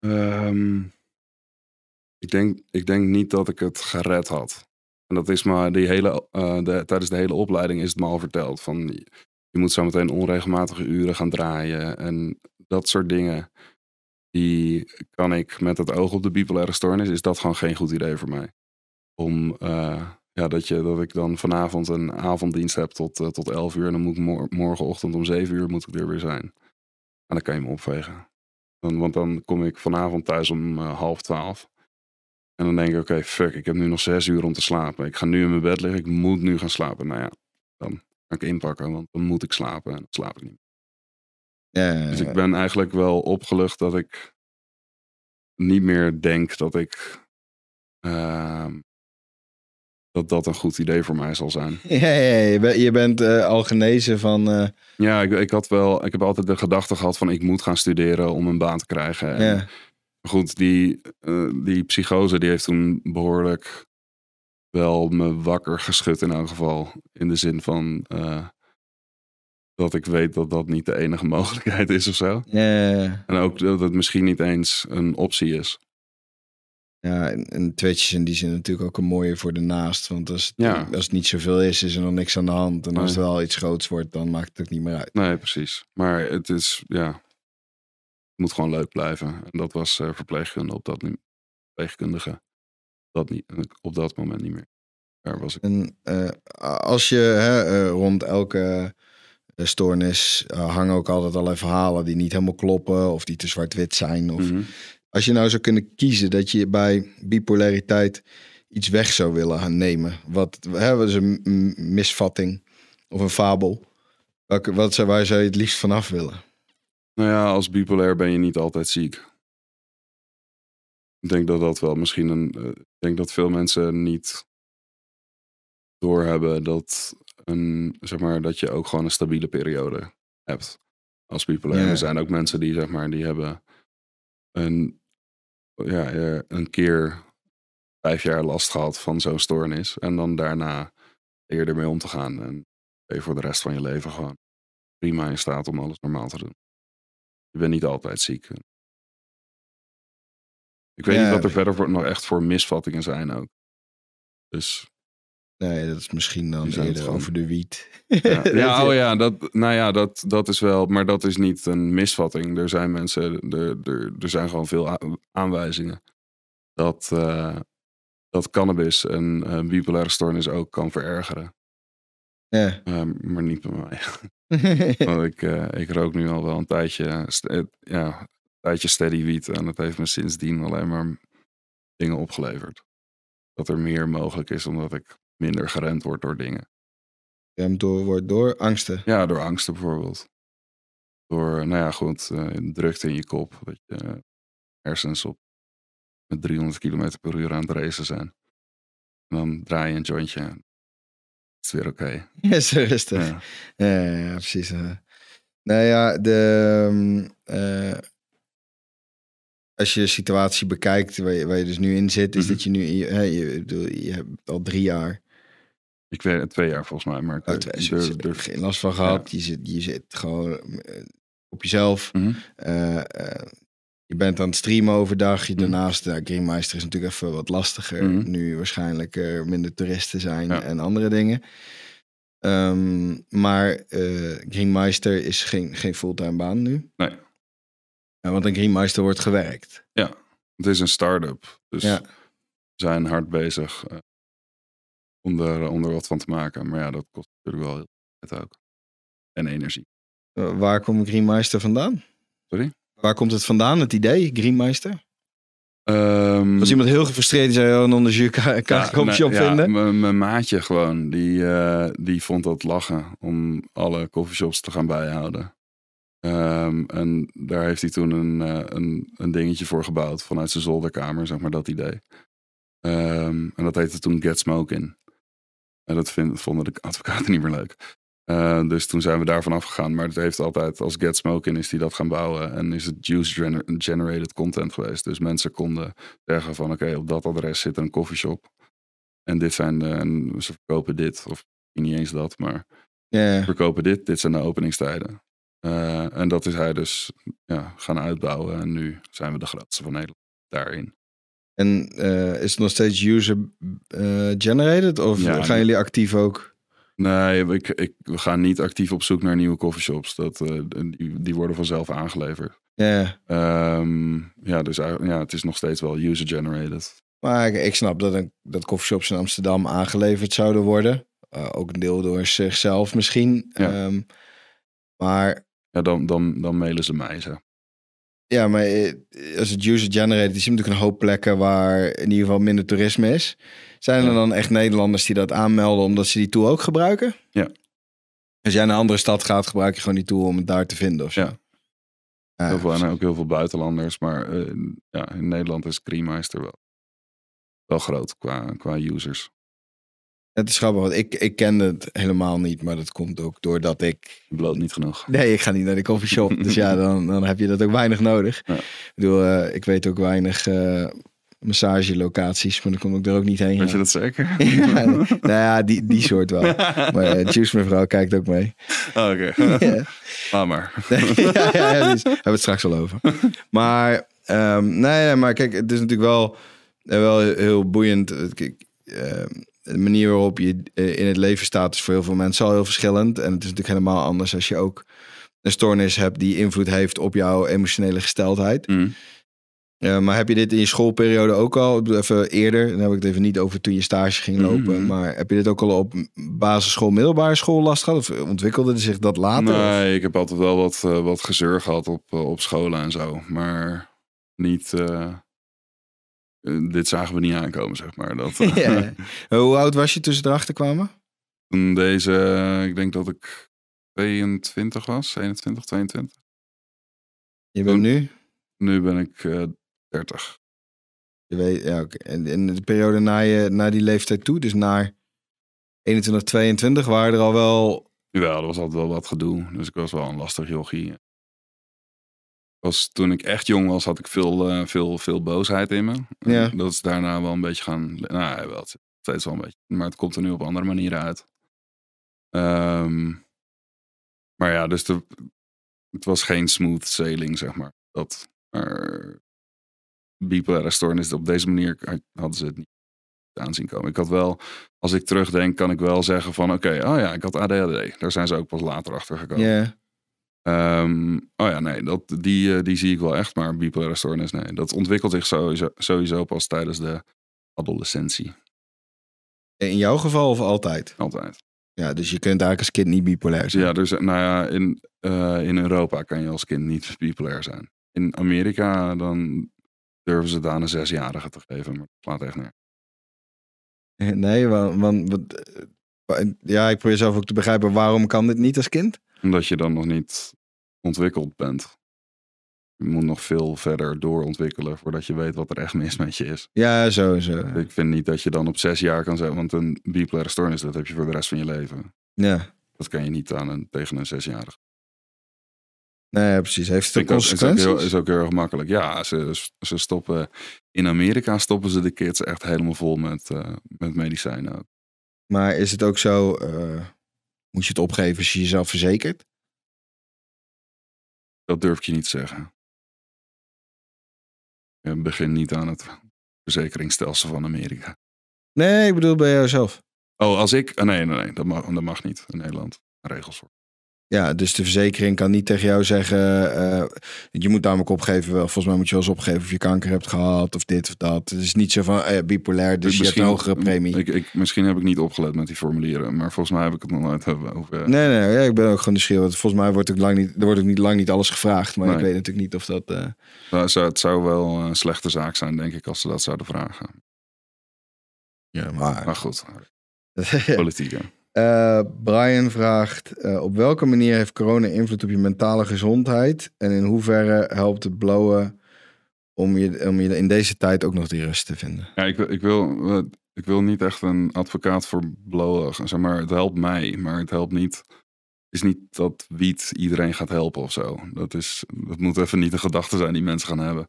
Ehm, ik, denk, ik denk niet dat ik het gered had. En dat is maar die hele, eh, de, tijdens de hele opleiding is het me al verteld. Van, je moet zo meteen onregelmatige uren gaan draaien. En dat soort dingen. Die kan ik met het oog op de bipolaire stoornis. Is dat gewoon geen goed idee voor mij. Om, eh, ja, dat, je, dat ik dan vanavond een avonddienst heb tot, eh, tot 11 uur. En dan moet ik mor- morgenochtend om 7 uur moet ik er weer zijn. En dan kan je me opvegen. Dan, want dan kom ik vanavond thuis om eh, half twaalf. En dan denk ik, oké, fuck, ik heb nu nog zes uur om te slapen. Ik ga nu in mijn bed liggen, ik moet nu gaan slapen. Nou ja, dan kan ik inpakken, want dan moet ik slapen en dan slaap ik niet. Ja, Dus ik ben eigenlijk wel opgelucht dat ik niet meer denk dat ik... ehm, dat dat een goed idee voor mij zal zijn. Ja, ja, ja, je, bent- je bent eh, al genezen van... eh, Ja, ik, ik had wel, ik heb altijd de gedachte gehad van ik moet gaan studeren om een baan te krijgen. En ja. Goed, die, eh, die psychose die heeft toen behoorlijk wel me wakker geschud in elk geval. In de zin van dat ik weet dat dat niet de enige mogelijkheid is of zo. Ja, ja, En ook dat het misschien niet eens een optie is. Ja, en, en Twitch is in die zin natuurlijk ook een mooie voor de naast. Want als, Ja. als het niet zoveel is, is er nog niks aan de hand. En als het wel iets groots wordt, dan maakt het ook niet meer uit. Nee, precies. Maar het is, ja, het moet gewoon leuk blijven. En dat was eh, verpleegkunde op dat. Verpleegkundige. Dat niet, op dat moment niet meer. Daar was ik. En eh, als je hè, eh, rond elke stoornis hangen ook altijd allerlei verhalen die niet helemaal kloppen of die te zwart-wit zijn. Of Mhm. Als je nou zou kunnen kiezen dat je bij bipolariteit iets weg zou willen gaan nemen. Wat, hè, wat is een misvatting of een fabel? Welke, wat zou, waar zou je het liefst vanaf willen? Nou ja, als bipolair ben je niet altijd ziek. Ik denk dat dat wel misschien een. eh, ik denk dat veel mensen niet doorhebben dat, een, zeg maar, dat je ook gewoon een stabiele periode hebt als bipolair. Ja. Er zijn ook mensen die, zeg maar, die hebben een, ja, eh, een keer vijf jaar last gehad van zo'n stoornis. En dan daarna eerder mee om te gaan. En ben je voor de rest van je leven gewoon prima in staat om alles normaal te doen. Je bent niet altijd ziek. Ik weet Ja, niet wat er verder voor, nog echt voor misvattingen zijn ook. Dus Nee, dat is misschien dan eerder gewoon. over de wiet. ja, oh ja, dat, nou ja, dat, dat is wel, maar dat is niet een misvatting. Er zijn mensen, er, er, er zijn gewoon veel aanwijzingen dat, eh, dat cannabis een eh, bipolaire stoornis ook kan verergeren. Ja. Ehm, maar niet bij mij. Want ik, eh, ik rook nu al wel een tijdje, eh, ja, een tijdje steady wiet. En dat heeft me sindsdien alleen maar dingen opgeleverd. Dat er meer mogelijk is omdat ik minder geremd word door dingen. Hem door wordt door angsten. Ja, door angsten bijvoorbeeld. Door, nou ja, goed, eh, drukte in je kop. Dat je hersens op met 300 km per uur aan het racen zijn. En dan draai je een jointje is het weer oké. Ja, zo rustig. Ja. Ja, precies. Nou ja, de, ehm, eh, als je de situatie bekijkt waar je, waar je dus nu in zit, is Mhm. dat je nu, je, je, bedoel, je hebt al drie jaar, Ik weet het twee jaar volgens mij, maar ik oh, twee, durf- er geen last van gehad. Je, zit, je zit gewoon eh, op jezelf. Mhm. Eh, eh, je bent aan het streamen overdag. Je, Mhm. Daarnaast, uh, Greenmeister is natuurlijk even wat lastiger. Mhm. Nu waarschijnlijk er minder toeristen zijn Ja. en andere dingen. Ehm, maar Greenmeister is geen, geen fulltime baan nu. Nee. Ja, want aan Greenmeister wordt gewerkt. Het is een start-up, dus Ja. we zijn hard bezig om, er, om er wat van te maken. Maar ja, dat kost natuurlijk wel heel veel tijd ook. En energie. Eh, waar komt Greenmeister vandaan? Sorry? Waar komt het vandaan, het idee, Greenmeister? Ehm, Als iemand heel gefrustreerd is, zei, oh, een onderzoek kan Ja, ja, vinden. mijn- maatje gewoon, die, eh, die vond dat lachen om alle coffeeshops te gaan bijhouden. Ehm, en daar heeft hij toen een, eh, een, een dingetje voor gebouwd vanuit zijn zolderkamer, zeg maar dat idee. Ehm, en dat heette toen Get Smoke In. En dat vind, vonden de advocaten niet meer leuk. Eh, dus toen zijn we daarvan afgegaan. Maar het heeft altijd, als Get Smoke In is die dat gaan bouwen. En is het juice gener- generated content geweest. Dus mensen konden zeggen van oké, op dat adres zit een coffeeshop. En dit zijn de, en ze verkopen dit. Of niet eens dat, maar Ja, verkopen dit. Dit zijn de openingstijden. Eh, en dat is hij dus ja, gaan uitbouwen. En nu zijn we de grootste van Nederland daarin. En eh, is het nog steeds user-generated? of Ja, gaan jullie actief ook? Nee, ik, ik, we gaan niet actief op zoek naar nieuwe coffeeshops. Dat, eh, die, die worden vanzelf aangeleverd. Ja, Ehm, ja, dus ja, het is nog steeds wel user-generated. maar ik, ik snap dat, een, dat coffeeshops in Amsterdam aangeleverd zouden worden. Eh, ook een deel door zichzelf misschien. Ja. Ehm, maar Ja, dan, dan, dan mailen ze mij. Zo. Ja, maar eh, als het user-generated is, er natuurlijk een hoop plekken waar in ieder geval minder toerisme is. Zijn er dan echt Nederlanders die dat aanmelden omdat ze die tool ook gebruiken? Ja. Als jij naar een andere stad gaat, gebruik je gewoon die tool om het daar te vinden of zo? Ja. Ja, Heel veel, en ook heel veel buitenlanders. Maar eh, ja, in Nederland is Creammeister wel, wel groot qua, qua users. Het is grappig, want ik, ik kende het helemaal niet. Maar dat komt ook doordat ik... Je bloot niet genoeg. Nee, ik ga niet naar de coffeeshop. dus ja, dan, dan heb je dat ook weinig nodig. Ja. Ik bedoel, eh, ik weet ook weinig eh massagelocaties. Maar dan kom ik er ook niet heen. Weet je dat zeker? ja, nou ja, die, die soort wel. Maar Juice mevrouw kijkt ook mee. Oh, Oké, maar. ja, dus, hebben we het straks al over. Maar, ehm, nee, maar kijk, het is natuurlijk wel, wel heel boeiend. Kijk, ehm, de manier waarop je eh, in het leven staat is voor heel veel mensen al heel verschillend. En het is natuurlijk helemaal anders als je ook een stoornis hebt die invloed heeft op jouw emotionele gesteldheid. Mm. Eh, maar heb je dit in je schoolperiode ook al? Even eerder, dan heb ik het even niet over toen je stage ging lopen. Mhm. Maar heb je dit ook al op basisschool, middelbare school last gehad? Of ontwikkelde zich dat later? of? Nee, ik heb altijd wel wat, eh, wat gezeur gehad op, op scholen en zo. Maar niet... eh, dit zagen we niet aankomen, zeg maar. Dat, eh, Ja. Hoe oud was je toen ze erachter kwamen? Toen deze, eh, ik denk dat ik 22 was, 21, 22. Je bent Toen- nu? Nu ben ik eh 30. Je weet, ja. En in de periode na, je, na die leeftijd toe, dus naar 21, 22, waren er al wel... Ja, er was altijd wel wat gedoe. Dus ik was wel een lastig jochie. Was, toen ik echt jong was, had ik veel, eh, veel, veel boosheid in me. Ja. Dat is daarna wel een beetje gaan... Nou, wel, steeds wel een beetje. Maar het komt er nu op andere manieren uit. Ehm, maar ja, dus de, het was geen smooth sailing, zeg maar. Dat, maar bipolaire stoornis, op deze manier hadden ze het niet aanzien komen. Ik had wel, als ik terugdenk, kan ik wel zeggen van... Oké, oh ja, ik had ADHD. Daar zijn ze ook pas later achter gekomen. Ja, Ehm, oh ja, nee, dat, die, eh, die zie ik wel echt. Maar bipolaire stoornis, nee. Dat ontwikkelt zich sowieso, sowieso pas tijdens de adolescentie. in jouw geval of altijd? Altijd. Ja, dus je kunt eigenlijk als kind niet bipolair zijn. Ja, dus nou ja, in, eh, in Europa kan je als kind niet bipolair zijn. In Amerika dan durven ze het aan een zesjarige te geven. Maar dat slaat echt neer. Nee, want, want eh, ja, ik probeer zelf ook te begrijpen waarom kan dit niet als kind? Omdat je dan nog niet ontwikkeld bent. Je moet nog veel verder doorontwikkelen voordat je weet wat er echt mis met je is. Ja, zo, zo. Ik vind niet dat je dan op zes jaar kan zeggen, want een bipolaire stoornis, dat heb je voor de rest van je leven. Ja, Dat kan je niet aan een, tegen een zesjarige. nee, precies. Heeft het ook- is, ook heel, consequenties? is ook heel erg makkelijk. Ja, ze, ze stoppen, in Amerika stoppen ze de kids echt helemaal vol met, eh, met medicijnen. Maar is het ook zo, eh, moet je het opgeven als je jezelf verzekert? Dat durf ik je niet te zeggen. Je begint niet aan het verzekeringsstelsel van Amerika. Nee, ik bedoel bij jouzelf. Oh, als ik... ah, Nee, nee, nee, dat mag, dat mag niet in Nederland. Regels voor. Ja, dus de verzekering kan niet tegen jou zeggen, eh, je moet namelijk opgeven, wel, volgens mij moet je wel eens opgeven of je kanker hebt gehad of dit of dat. Het is niet zo van eh, bipolair, dus je hebt een hogere premie. Ik, ik, misschien heb ik niet opgelet met die formulieren, maar volgens mij heb ik het nog nooit over. Nee, nee, ja, ik ben ook gewoon nieuwsgierig. Volgens mij wordt ook lang niet, er wordt ook niet lang niet alles gevraagd. Maar ik weet natuurlijk niet of dat. eh, Nou, zou, het zou wel een slechte zaak zijn, denk ik, als ze dat zouden vragen. ja, maar. Maar goed, politiek. hè. Eh, Brian vraagt: eh, Op welke manier heeft corona invloed op je mentale gezondheid? En in hoeverre helpt het blowen om je, om je in deze tijd ook nog die rust te vinden? Ja, ik, wil- ik, wil, eh, ik wil niet echt een advocaat voor blowen. Zeg maar, het helpt mij, maar het helpt niet. Is niet dat wiet iedereen gaat helpen of zo. Dat, is, dat moet even niet de gedachte zijn die mensen gaan hebben.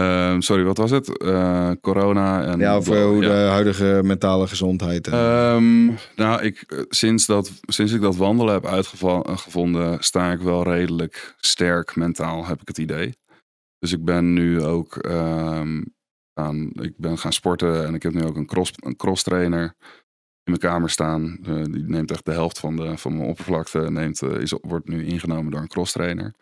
Ehm, sorry, wat was het? Eh, corona en. Ja, voor blowen, hoe ja. de huidige mentale gezondheid. en- Ehm, nou, ik, eh, sinds, dat, sinds ik dat wandelen heb uitgevonden, sta ik wel redelijk sterk mentaal, heb ik het idee. Dus ik ben nu ook ehm, aan, ik ben gaan sporten en ik heb nu ook een cross, een cross trainer in mijn kamer staan. Eh, die neemt echt de helft van, de, van mijn oppervlakte, neemt, eh, is, wordt nu ingenomen door een cross trainer.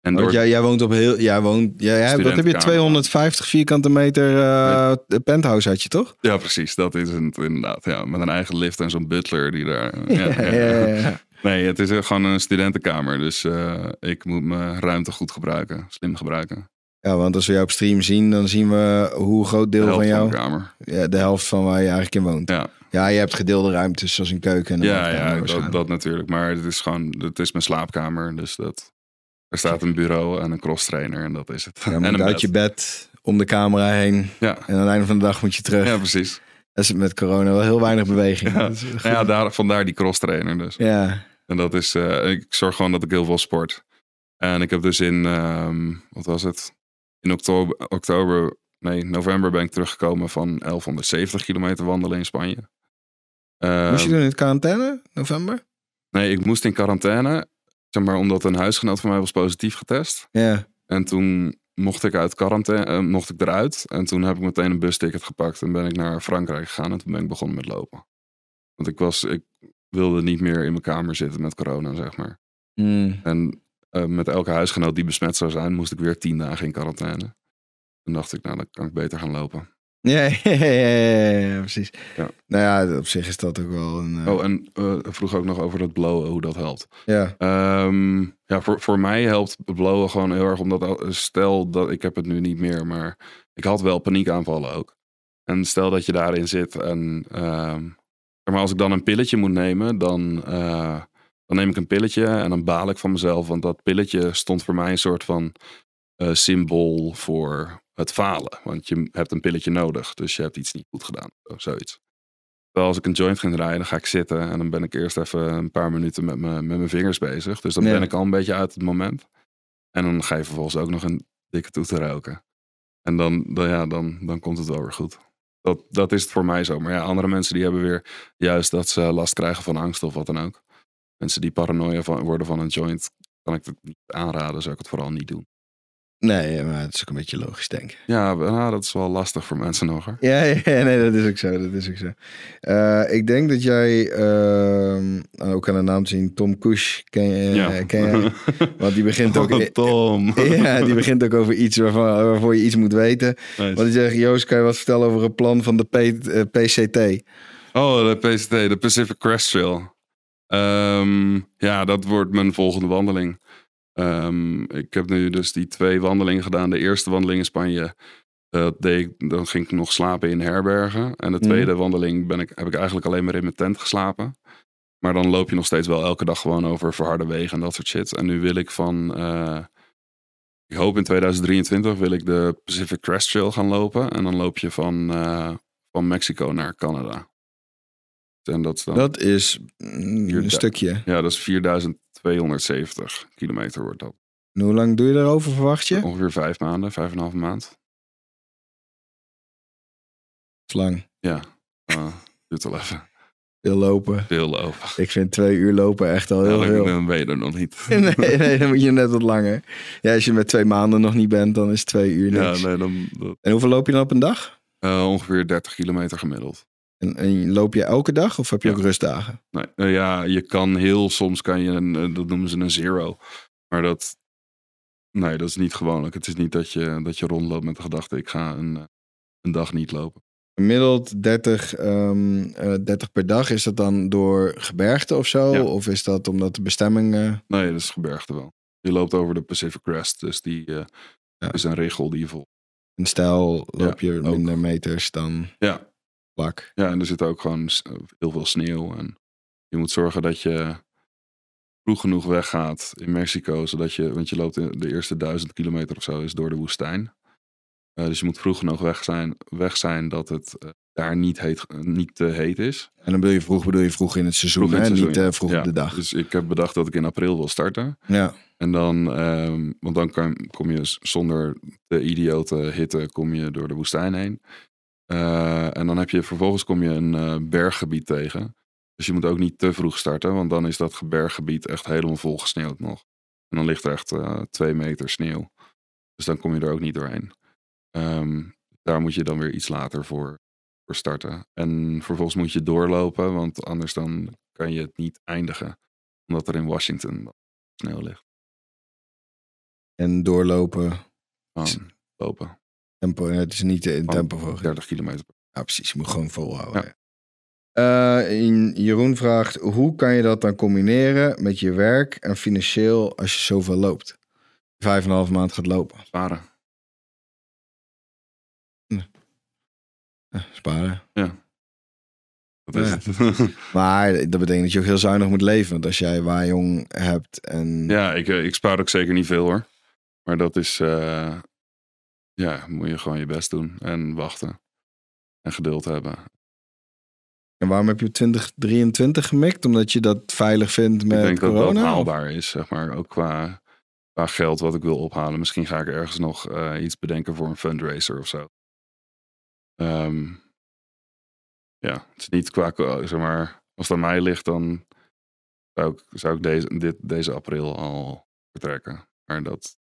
En door, jij, jij woont op heel. Jij woont. Jij, wat heb je? Studentenkamer. 250 vierkante meter eh, penthouse had je toch? ja, precies, dat is het inderdaad. Ja, met een eigen lift en zo'n butler die daar. Ja, ja. Nee, het is gewoon een studentenkamer. Dus eh, ik moet mijn ruimte goed gebruiken. Slim gebruiken. Ja, want als we jou op stream zien, dan zien we hoe groot De deel van jou. kamer. Ja, de helft van waar je eigenlijk in woont. Ja, Ja, je hebt gedeelde ruimtes zoals een keuken en een ja, ja dat, dat natuurlijk. Maar het is gewoon, het is mijn slaapkamer. Dus dat, er staat een bureau en een cross trainer en dat is het. Ja, en een uit bed. je bed, om de camera heen. Ja. En aan het einde van de dag moet je terug. ja, precies. Dat is met corona wel heel weinig beweging. Ja. Nou ja, daar, vandaar die cross trainer dus. ja. En dat is, eh, ik zorg gewoon dat ik heel veel sport. En ik heb dus in, ehm, wat was het? In oktober, oktober, nee, november ben ik teruggekomen van 1170 kilometer wandelen in Spanje. Ehm, Moest je doen in het quarantaine, november? Nee, ik moest in quarantaine, zeg maar, omdat een huisgenoot van mij was positief getest. Ja. En toen mocht ik uit quarantaine, eh, mocht ik eruit. En toen heb ik meteen een busticket gepakt en ben ik naar Frankrijk gegaan. En toen ben ik begonnen met lopen. Want ik was, ik wilde niet meer in mijn kamer zitten met corona, zeg maar. Hmm. En eh, met elke huisgenoot die besmet zou zijn, moest ik weer tien dagen in quarantaine. Toen dacht ik, nou, dan kan ik beter gaan lopen. Ja, ja, ja, ja, precies. Ja. Nou ja, op zich is dat ook wel een... eh, Oh, en eh, vroeg ook nog over dat blowen, hoe dat helpt. Ja, Ehm, ja, voor, voor mij helpt blowen gewoon heel erg, omdat stel dat ik heb het nu niet meer, maar ik had wel paniekaanvallen ook. En stel dat je daarin zit en ehm, maar als ik dan een pilletje moet nemen, dan, eh, dan neem ik een pilletje en dan baal ik van mezelf, want dat pilletje stond voor mij een soort van symbool voor het falen. Want je hebt een pilletje nodig, dus je hebt iets niet goed gedaan, of zoiets. Terwijl als ik een joint ga draaien, dan ga ik zitten en dan ben ik eerst even een paar minuten met, me, met mijn vingers bezig. Dus dan Ja. ben ik al een beetje uit het moment. En dan ga je vervolgens ook nog een dikke toeter roken. En dan, dan, ja, dan, dan komt het wel weer goed. Dat, dat is het voor mij zo. Maar ja, andere mensen die hebben weer juist dat ze last krijgen van angst of wat dan ook. Mensen die paranoia van, worden van een joint, kan ik het niet aanraden. Zou ik het vooral niet doen. Nee, maar het is ook een beetje logisch denken. Ja, nou, dat is wel lastig voor mensen nog hoor. Ja, ja, nee, dat is ook zo. Dat is ook zo. Eh, ik denk dat jij, ehm, ook aan de naam zien, Tom Kush ken je. Ja. Ken jij? Want die begint ook... Oh, Tom. Ja, die begint ook over iets waarvan, waarvoor je iets moet weten. Nice. Want die zegt, Joost, kan je wat vertellen over het plan van de P, eh, PCT? Oh, de PCT, de Pacific Crest Trail. Ehm, ja, dat wordt mijn volgende wandeling. Ehm, ik heb nu dus die twee wandelingen gedaan. De eerste wandeling in Spanje, dat deed ik, dan ging ik nog slapen in herbergen. En de Mhm. tweede wandeling ben ik, heb ik eigenlijk alleen maar in mijn tent geslapen. Maar dan loop je nog steeds wel elke dag gewoon over verharde wegen en dat soort shit. En nu wil ik van, eh, ik hoop in 2023 wil ik de Pacific Crest Trail gaan lopen. En dan loop je van, eh, van Mexico naar Canada. En dat is dan, Dat is mm, een stukje. ja, dat is 4270 kilometer wordt dat. En hoe lang doe je daarover, verwacht je? Ongeveer vijf maanden, vijf en een half maand. Lang. Ja, eh, duurt wel even. Veel lopen. Veel lopen. Ik vind twee uur lopen echt al Ja, heel dan, veel. dan ben je er nog niet. Nee, nee, dan moet je net wat langer. Ja, als je met twee maanden nog niet bent, dan is twee uur Ja, niks. nee, dan, dat- En hoeveel loop je dan op een dag? eh, ongeveer 30 kilometer gemiddeld. En, en loop je elke dag of heb je Ja. ook rustdagen? Nee, eh, ja, je kan heel soms kan je een, eh, dat noemen ze een zero. Maar dat, nee, dat is niet gewoonlijk. Het is niet dat je, dat je rondloopt met de gedachte, ik ga een, eh, een dag niet lopen. Gemiddeld 30, ehm, eh, 30 per dag. Is dat dan door gebergte of zo? Ja. Of is dat omdat de bestemming... eh, Nee, dat is gebergte wel. Je loopt over de Pacific Crest, dus die Ja. is een regel die je volgt. in stijl loop je minder meters dan Ja, Ja, en er zit ook gewoon heel veel sneeuw. En je moet zorgen dat je vroeg genoeg weggaat in Mexico. Zodat je, want je loopt de eerste duizend kilometer of zo is door de woestijn. Eh, dus je moet vroeg genoeg weg zijn, weg zijn dat het eh, daar niet, heet, niet te heet is. En dan bedoel je vroeg, bedoel je vroeg in het seizoen, hè? niet eh, vroeg Ja, op de dag. Dus ik heb bedacht dat ik in april wil starten. Ja, En dan, ehm, want dan kan, kom je zonder de idiote hitte kom je door de woestijn heen. Eh, en dan heb je vervolgens kom je een eh, berggebied tegen. Dus je moet ook niet te vroeg starten, want dan is dat berggebied echt helemaal vol gesneeuwd nog. En dan ligt er echt eh, twee meter sneeuw. Dus dan kom je er ook niet doorheen. Ehm, daar moet je dan weer iets later voor, voor starten. En vervolgens moet je doorlopen, want anders dan kan je het niet eindigen. Omdat er in Washington sneeuw ligt. en doorlopen. Gewoon lopen. Tempo, het is niet in tempo volgen. 30 kilometer. Ja, precies. Je moet gewoon volhouden. Ja. Eh, in- Jeroen vraagt, hoe kan je dat dan combineren met je werk en financieel als je zoveel loopt? Vijf en een half maand gaat lopen. Sparen. Eh, sparen. Dat is Ja. het. Maar dat betekent dat je ook heel zuinig moet leven. Want als jij waaijong hebt en... ja, ik, eh, ik spaar ook zeker niet veel hoor. Maar dat is... eh, ja, moet je gewoon je best doen. En wachten. En geduld hebben. En waarom heb je 2023 gemikt? Omdat je dat veilig vindt met ik denk corona? dat dat haalbaar is, zeg maar. Ook qua, qua geld wat ik wil ophalen. Misschien ga ik ergens nog eh, iets bedenken voor een fundraiser of zo. Ehm, ja, het is niet qua, zeg maar, als het aan mij ligt, dan zou ik, zou ik deze, dit, deze april al vertrekken. Maar dat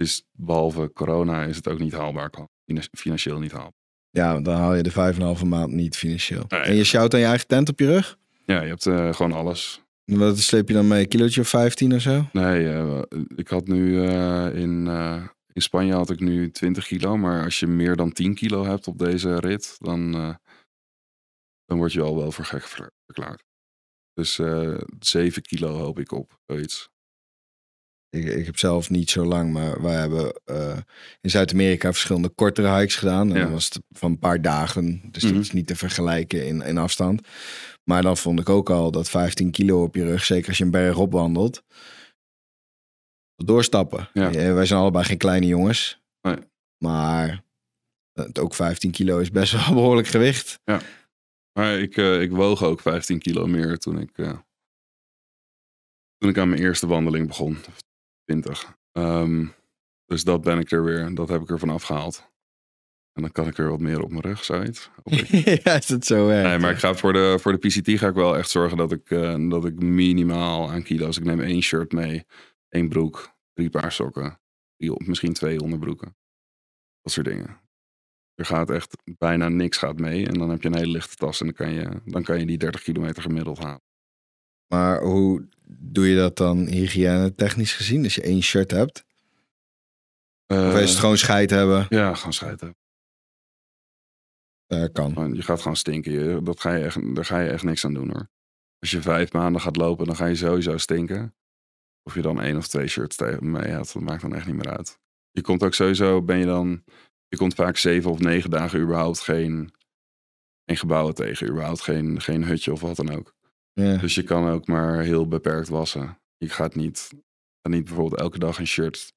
is, behalve corona, is het ook niet haalbaar. Financieel niet haalbaar. Ja, dan haal je de vijf en een halve maand niet financieel. Nee. En je sjouwt aan je eigen tent op je rug? Ja, je hebt eh, gewoon alles. Wat sleep je dan mee? Een kilootje of 15 of zo? Nee, eh, ik had nu eh, in, in Spanje had ik nu 20 kilo. Maar als je meer dan 10 kilo hebt op deze rit, dan, dan word je al wel voor gek ver- verklaard. Dus eh 7 kilo hoop ik op, zoiets. Ik, ik heb zelf niet zo lang, maar wij hebben eh, in Zuid-Amerika verschillende kortere hikes gedaan. En Ja. dan was het van een paar dagen, dus Mhm. dat is niet te vergelijken in, in afstand. Maar dan vond ik ook al dat 15 kilo op je rug, zeker als je een berg opwandelt, doorstappen. Ja. Eh, wij zijn allebei geen kleine jongens, Nee. maar het ook 15 kilo is best wel behoorlijk gewicht. Maar ik, eh, ik woog ook 15 kilo meer toen ik, eh, toen ik aan mijn eerste wandeling begon. Of 20. Ehm, dus dat ben ik er weer, dat heb ik er van afgehaald. En dan kan ik er wat meer op mijn rug, zoiets. ik. ja, is dat zo werkt. Nee, maar ik ga voor de, voor de PCT ga ik wel echt zorgen dat ik, eh, dat ik minimaal aan kilo's. Ik neem één shirt mee, één broek, drie paar sokken, drie, misschien twee onderbroeken. Dat soort dingen. Er gaat echt bijna niks gaat mee. En dan heb je een hele lichte tas en dan kan je, dan kan je die 30 kilometer gemiddeld halen. Maar hoe doe je dat dan hygiëne technisch gezien? Als je één shirt hebt? Of is het gewoon scheid hebben? Ja, gewoon scheiden. Eh, kan. Gewoon, Je gaat gewoon stinken. Je, dat ga je echt, daar ga je echt niks aan doen hoor. Als je vijf maanden gaat lopen, dan ga je sowieso stinken. Of je dan één of twee shirts tegen mee hebt, dat maakt dan echt niet meer uit. Je komt ook sowieso, ben je dan, je komt vaak zeven of negen dagen überhaupt geen, geen gebouwen tegen, überhaupt geen, geen hutje of wat dan ook. Ja. Dus je kan ook maar heel beperkt wassen. Je gaat niet, gaat niet bijvoorbeeld elke dag een shirt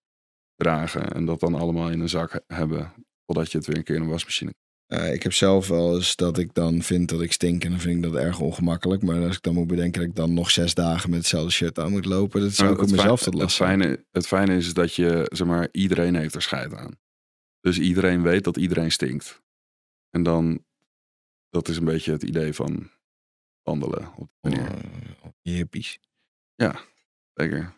dragen en dat dan allemaal in een zak he- hebben, totdat je het weer een keer in een wasmachine Eh, ik heb zelf wel eens dat ik dan vind dat ik stink en dan vind ik dat erg ongemakkelijk. Maar als ik dan moet bedenken dat ik dan nog zes dagen met hetzelfde shirt aan moet lopen, dat zou ik op het mezelf fijn- tot last het fijne, het fijne is dat je, zeg maar, iedereen heeft er scheid aan. Dus iedereen weet dat iedereen stinkt. En dan, dat is een beetje het idee van wandelen op die manier. Oh, hippies. Zeker.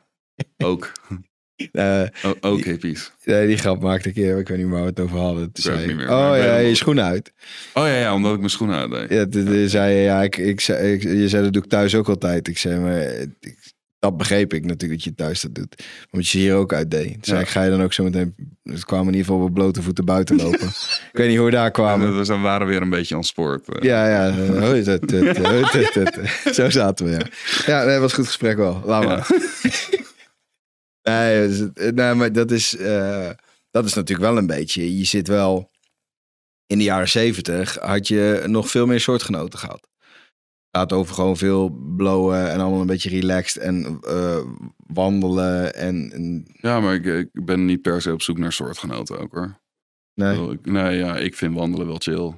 Ook. Eh, ook Die- hippies. nee, die grap maakte ik keer, ik weet niet meer waar we het over hadden. Toen zei ik, meer, oh ja, je schoenen uit. Oh ja, ja, omdat ik mijn schoenen uitdeed. Ja, toen zei je, ja, ik, ik, zei- ik- je zei dat doe ik thuis ook altijd. Ik zei, maar eh, ik- dat begreep ik natuurlijk dat je thuis dat doet. Omdat je ze hier ook uitdeed. Toen zei Ja. ik, ga je dan ook zo meteen... Dus we kwamen in ieder geval op blote voeten buiten lopen. ik weet niet hoe we daar En kwamen. dus we waren weer een beetje sport. eh. Ja, ja. Zo zaten we, ja. Ja, nee, was een goed gesprek wel. Laat Ja. maar. Nee, dus het- nee, maar dat is, eh, dat is natuurlijk wel een beetje... Je zit wel... In de jaren zeventig had je nog veel meer soortgenoten gehad. Gaat over gewoon veel blowen en allemaal een beetje relaxed en eh, wandelen en... en Ja, maar ik, ik ben niet per se op zoek naar soortgenoten ook hoor. nee. Nee, ja, ik vind wandelen wel chill.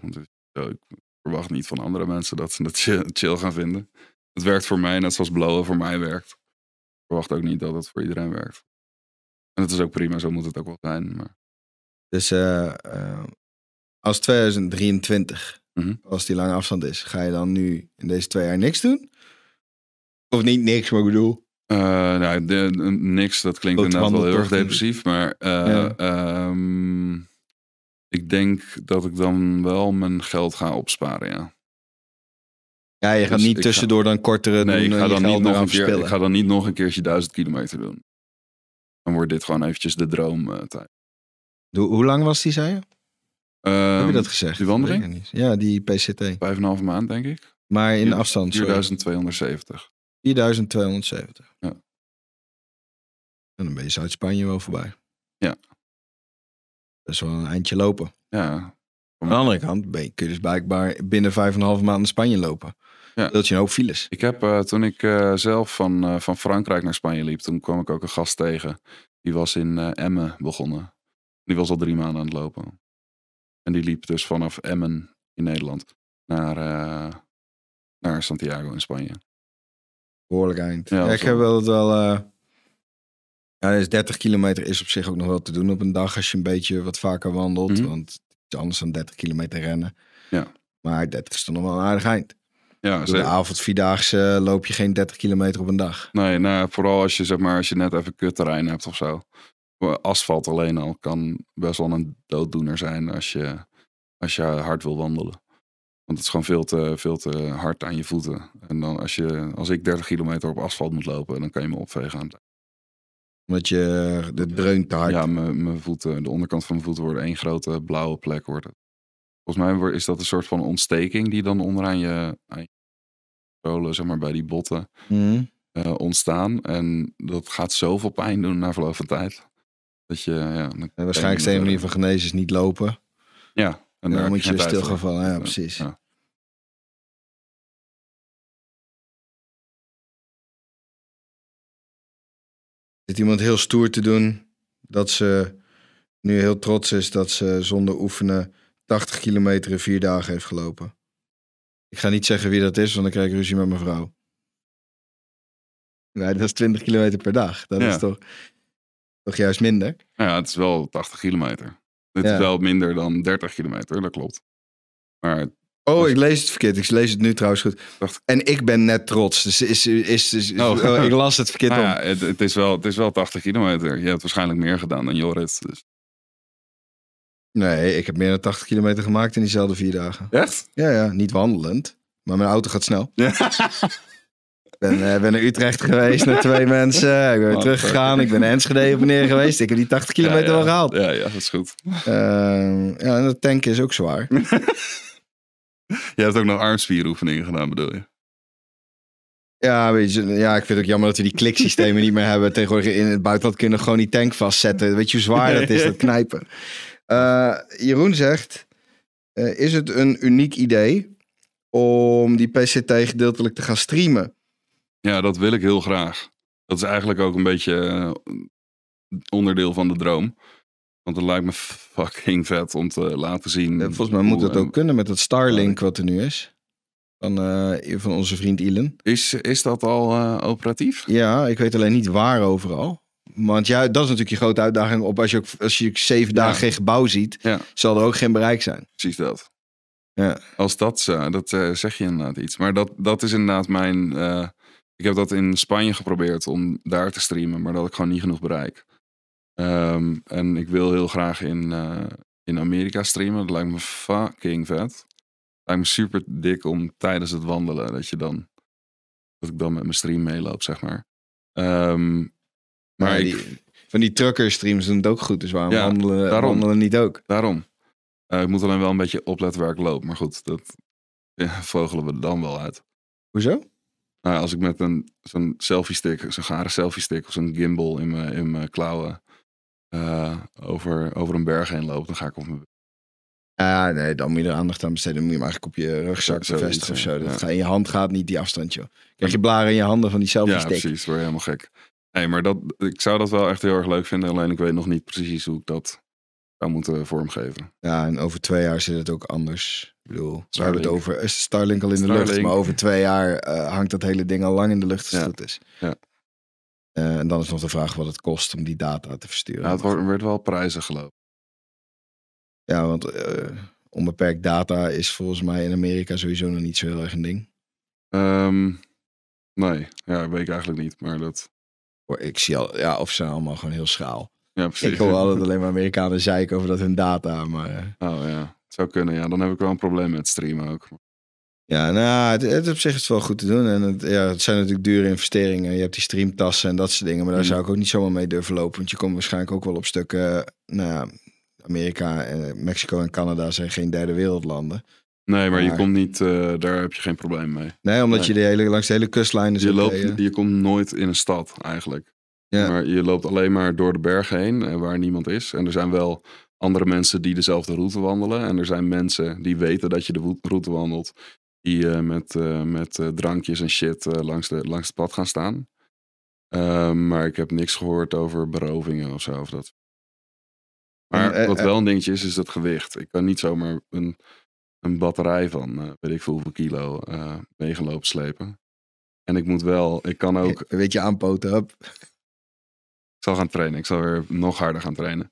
Ik verwacht niet van andere mensen dat ze het chill, chill gaan vinden. Het werkt voor mij, net zoals blowen voor mij werkt. Ik verwacht ook niet dat het voor iedereen werkt. En het is ook prima, zo moet het ook wel zijn. Maar Dus eh, eh, als 2023, Mhm. als die lange afstand is, ga je dan nu in deze twee jaar niks doen? Of niet niks, maar ik bedoel... Eh, nou, de- niks, dat klinkt inderdaad wel heel erg depressief. Maar eh, Ja. ehm, ik denk dat ik dan wel mijn geld ga opsparen, ja. Ja, je gaat Dus niet tussendoor dan kortere Nee, doen ik ga, dan niet nog een keer, ik ga dan niet nog een keertje duizend kilometer doen. Dan wordt dit gewoon eventjes de droomtijd. Hoe, hoe lang was die, zei je? Ehm, Heb je dat gezegd? die wandeling? Ja, die PCT. Vijf en een halve maand, denk ik. Maar in afstand, sorry. 4270. 4270. Ja. En dan ben je Zuid-Spanje wel voorbij. Ja. Best wel een eindje lopen. Ja, Aan de andere kant ben je, kun je dus blijkbaar binnen vijf en een halve maand naar Spanje lopen. Ja. Dat je een hoop files. ik heb eh, toen ik eh, zelf van, eh, van Frankrijk naar Spanje liep, toen kwam ik ook een gast tegen. Die was in Emmen begonnen. Die was al drie maanden aan het lopen. En die liep dus vanaf Emmen in Nederland. naar, eh, naar Santiago in Spanje. Behoorlijk eind. Ja, ik heb wel- het wel... eh, ja, dus 30 kilometer is op zich ook nog wel te doen op een dag als je een beetje wat vaker wandelt. Mhm. Want het is anders dan 30 kilometer rennen. Ja. Maar 30 is toch nog wel een aardig eind. Ja, Door de avond vierdaagse loop je geen 30 kilometer op een dag. Nee, nou, vooral als je, zeg maar, als je net even kutterrein hebt of zo. Asfalt alleen al kan best wel een dooddoener zijn als je, als je hard wil wandelen. Want het is gewoon veel te, veel te hard aan je voeten. En dan als, je, als ik 30 kilometer op asfalt moet lopen, dan kan je me opvegen aan het Omdat je de dreun te hard... Ja, mijn mijn voeten, de onderkant van mijn voeten worden één grote blauwe plek. Wordt het. Volgens mij is dat een soort van ontsteking die dan onderaan je, aan je zolen, zeg maar bij die botten, eh, ontstaan. En dat gaat zoveel pijn doen na verloop van tijd. Dat je, ja, En waarschijnlijk is de enige manier van genezen is niet lopen. Ja, en En dan moet je geen weer tijd stil gaan voor. vallen. Ja, Ja, precies. ja. Zit iemand heel stoer te doen dat ze nu heel trots is dat ze zonder oefenen 80 kilometer in vier dagen heeft gelopen. Ik ga niet zeggen wie dat is, want dan krijg ik ruzie met mijn vrouw. Nee, dat is 20 kilometer per dag. Dat Ja. is toch, toch juist minder? Ja, het is wel 80 kilometer. Het Ja. is wel minder dan 30 kilometer, dat klopt. Maar Oh, ik lees het verkeerd. Ik lees het nu trouwens goed. En ik ben net trots. Dus is, is, is, is- Oh. oh, ik las het verkeerd nou om. het, het, is wel, het is wel 80 kilometer. Je hebt waarschijnlijk meer gedaan dan Jorrit. Dus. Nee, ik heb meer dan 80 kilometer gemaakt in diezelfde vier dagen. Echt? Ja, ja, niet wandelend. Maar mijn auto gaat snel. Ja. Ik ben, eh, ben naar Utrecht geweest met twee mensen. Ik ben weer Oh, teruggegaan. Ik ben naar Enschede op en neer geweest. Ik heb die 80 kilometer ja, ja. wel gehaald. Ja, ja, dat is goed. Ehm, ja, en dat tanken is ook zwaar. Je hebt ook nog armspieroefeningen gedaan, bedoel je? Ja, weet je, ja, ik vind het ook jammer dat we die kliksystemen niet meer hebben. Tegenwoordig in het buitenland kunnen we gewoon die tank vastzetten. Weet je hoe zwaar dat is, dat knijpen. Eh, Jeroen zegt, eh, is het een uniek idee om die PCT gedeeltelijk te gaan streamen? Ja, dat wil ik heel graag. Dat is eigenlijk ook een beetje eh, onderdeel van de droom. Want het lijkt me fucking vet om te laten zien. Volgens mij moet dat ook kunnen met dat Starlink wat er nu is. Van, eh, van onze vriend Elon. Is, is dat al eh, operatief? Ja, ik weet alleen niet waar overal. Want ja, dat is natuurlijk je grote uitdaging op als je ook als je zeven Ja. dagen geen gebouw ziet, Ja. zal er ook geen bereik zijn. Precies dat. Ja. Als dat, zo, dat zeg je inderdaad iets. Maar dat, dat is inderdaad mijn... ik heb dat in Spanje geprobeerd om daar te streamen, maar dat had ik gewoon niet genoeg bereik. Ehm, en ik wil heel graag in, eh, in Amerika streamen. Dat lijkt me fucking vet. lijkt me super dik om tijdens het wandelen, dat je dan... Dat ik dan met mijn stream meeloop, zeg maar. Ehm, maar Maar ik, die, van die trucker streams doen het ook goed. Dus waarom Ja, wandelen, daarom. wandelen niet ook? Daarom. Eh, ik moet alleen wel een beetje opletten waar ik loop. Maar goed, dat ja, vogelen we dan wel uit. Hoezo? Nou, ja, als ik met een zo'n selfie stick, zo'n gare selfie stick of zo'n gimbal in mijn, in mijn klauwen eh, over, over een berg heen loop, dan ga ik op mijn... Ja, nee, dan moet je er aandacht aan besteden. Dan moet je hem eigenlijk op je rugzak Zo- bevestigen of zo. ja. Dat Ja. gaat in je hand gaat niet die afstand, joh. Krijg je blaren in je handen van die selfie Ja, stick. precies. Word je helemaal gek. Nee, maar dat, ik zou dat wel echt heel erg leuk vinden. Alleen ik weet nog niet precies hoe ik dat zou moeten vormgeven. Ja, en over twee jaar zit het ook anders. Ik bedoel, we hebben het over Starlink al in de Starlink. lucht, maar over twee jaar eh, hangt dat hele ding al lang in de lucht als het Ja. goed is. Ja. Eh, en dan is nog de vraag wat het kost om die data te versturen. Ja, het wordt, werd wel prijzen geloof ik. Ja, want eh, onbeperkt data is volgens mij in Amerika sowieso nog niet zo heel erg een ding. Ehm, nee, ja, weet ik eigenlijk niet. Maar dat... Ik zie al, ja, of ze zijn allemaal gewoon heel schaal. Ja, precies. Ik hoor altijd alleen maar Amerikanen zeiken over dat hun data, maar... eh, Oh ja, het zou kunnen. Ja, dan heb ik wel een probleem met streamen ook. Ja, nou, het, het op zich is wel goed te doen. En het, ja, het zijn natuurlijk dure investeringen. Je hebt die streamtassen en dat soort dingen. Maar daar Mhm. zou ik ook niet zomaar mee durven lopen. Want je komt waarschijnlijk ook wel op stukken... eh, nou ja, Amerika, en Mexico en Canada zijn geen derde wereldlanden. Nee, maar je komt niet, eh, daar heb je geen probleem mee. Nee, omdat Nee. je de hele, langs de hele kustlijn Je, loopt, eh, je komt nooit in een stad eigenlijk. Ja. Maar je loopt alleen maar door de bergen heen eh, waar niemand is. En er zijn wel andere mensen die dezelfde route wandelen. En er zijn mensen die weten dat je de route wandelt. Die eh, met, eh, met drankjes en shit langs, de, langs het pad gaan staan. Ehm, maar ik heb niks gehoord over berovingen of zo. Of dat. Maar En, wat wel een dingetje is, is het gewicht. Ik kan niet zomaar een een batterij van weet ik veel hoeveel kilo meegelopen slepen. En ik moet wel, ik kan ook, Een beetje aanpoten. Hup. Ik zal gaan trainen. Ik zal weer nog harder gaan trainen.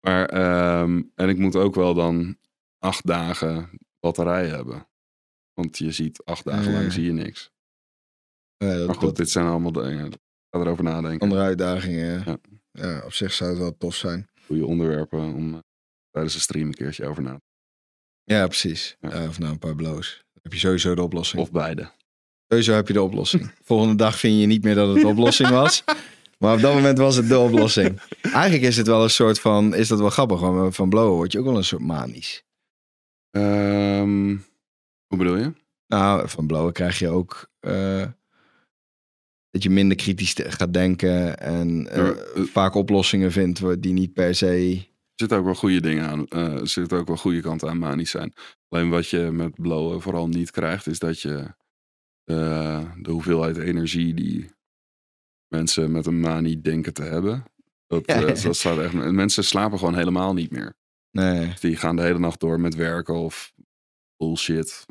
Maar, ehm, en ik moet ook wel dan acht dagen batterij hebben. Want je ziet acht dagen lang zie je niks. Ja, dat, Maar goed, dat- dit zijn allemaal dingen. Ik ga erover nadenken. andere uitdagingen. Ja. Ja. op zich zou het wel tof zijn. Goede onderwerpen om eh, tijdens de stream een keertje over na te Ja, precies. Ja. Of nou een paar blows. Dan heb je sowieso de oplossing. Of beide. Sowieso heb je de oplossing. Volgende dag vind je niet meer dat het de oplossing was. Maar op dat moment was het de oplossing. Eigenlijk is het wel een soort van... Is dat wel grappig? Want van blowen word je ook wel een soort manisch. Ehm, hoe bedoel je? Nou, van blowen krijg je ook... eh, dat je minder kritisch gaat denken. En eh, Ja, eh. vaak oplossingen vindt die niet per se... Er zitten ook wel goede dingen aan. er zitten ook wel goede kanten aan manisch zijn. Alleen wat je met blowen vooral niet krijgt, is dat je de hoeveelheid energie die mensen met een manie denken te hebben. Dat, Ja, eh, ja. dat staat echt. Mensen slapen gewoon helemaal niet meer. Nee. Die gaan de hele nacht door met werken of bullshit.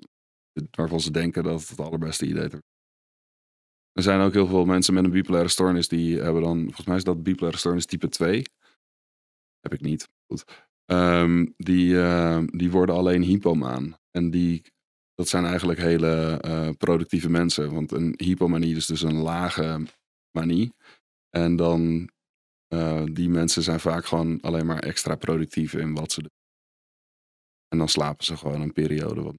Waarvan ze denken dat het het allerbeste idee is. Er zijn ook heel veel mensen met een bipolaire stoornis die hebben dan, volgens mij is dat bipolaire stoornis type 2. Heb ik niet. Goed. Ehm, die, eh, die worden alleen hypomaan. En die, dat zijn eigenlijk hele eh, productieve mensen. Want een hypomanie is dus een lage manie. En dan, eh, die mensen zijn vaak gewoon alleen maar extra productief in wat ze doen. En dan slapen ze gewoon een periode. Wat...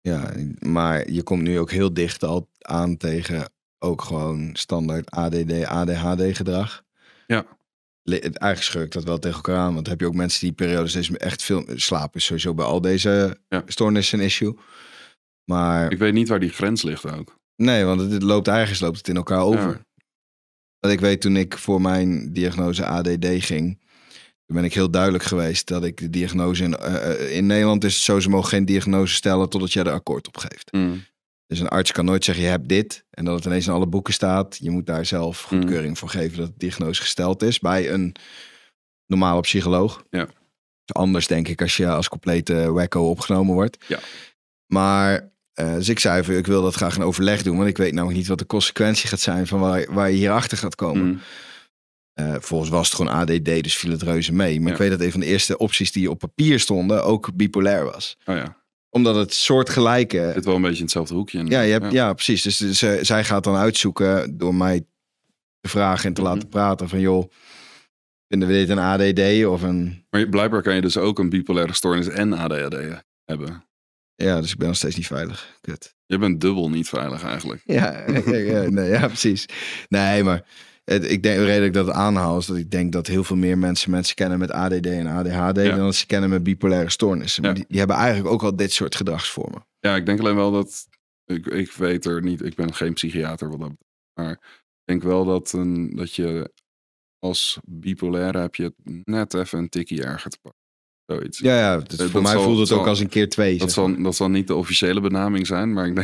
Ja, maar je komt nu ook heel dicht al aan tegen ook gewoon standaard ADD, ADHD gedrag. Ja. Eigenlijk schurkt dat wel tegen elkaar aan. Want heb je ook mensen die periodes echt veel slapen. Is sowieso bij al deze Ja. stoornissen een issue. Maar Ik weet niet waar die grens ligt ook. Nee, want het, loopt eigenlijk loopt het in elkaar over. Ja. Ik weet toen ik voor mijn diagnose ADD ging, toen ben ik heel duidelijk geweest dat ik de diagnose in, eh, eh, in Nederland is het zo, ze mogen geen diagnose stellen totdat jij er akkoord op geeft. Mm. Dus een arts kan nooit zeggen, je hebt dit. En dat het ineens in alle boeken staat. Je moet daar zelf Mm. goedkeuring voor geven dat de diagnose gesteld is. Bij een normale psycholoog. Ja. Anders denk ik als je als complete wacko opgenomen wordt. Ja. Maar, eh, dus ik zei, van, ik wil dat graag een overleg doen. Want ik weet namelijk niet wat de consequentie gaat zijn van waar, waar je hierachter gaat komen. Mm. Volgens was het gewoon ADD, dus viel het reuze mee. Maar Ja. ik weet dat een van de eerste opties die op papier stonden ook bipolair was. Oh ja, Omdat het soortgelijke zit wel een beetje in hetzelfde hoekje. in. ja, je hebt, ja. precies. Dus, dus, eh, zij gaat dan uitzoeken door mij te vragen en te Mhm. laten praten van joh, vinden we dit een ADD of een... Maar blijkbaar kan je dus ook een bipolaire stoornis en ADHD hebben. Ja, dus ik ben nog steeds niet veilig. Kut. Je bent dubbel niet veilig eigenlijk. Ja, ja, nee, ja precies. Nee, maar het, ik denk de reden dat ik dat aanhaal is dat ik denk dat heel veel meer mensen mensen kennen met ADD en ADHD Ja. dan dat ze kennen met bipolaire stoornissen. Maar die, die hebben eigenlijk ook al dit soort gedragsvormen. Ja, ik denk alleen wel dat. Ik, ik weet er niet, ik ben geen psychiater wat dat betreft. Maar ik denk wel dat, een, dat je als bipolaire heb je het net even een tikkie erger te pakken. Zoiets. Ja, ja dat voor mij zal- voelt het zal- ook als een keer twee. dat, maar. zal, dat zal niet de officiële benaming zijn, maar ik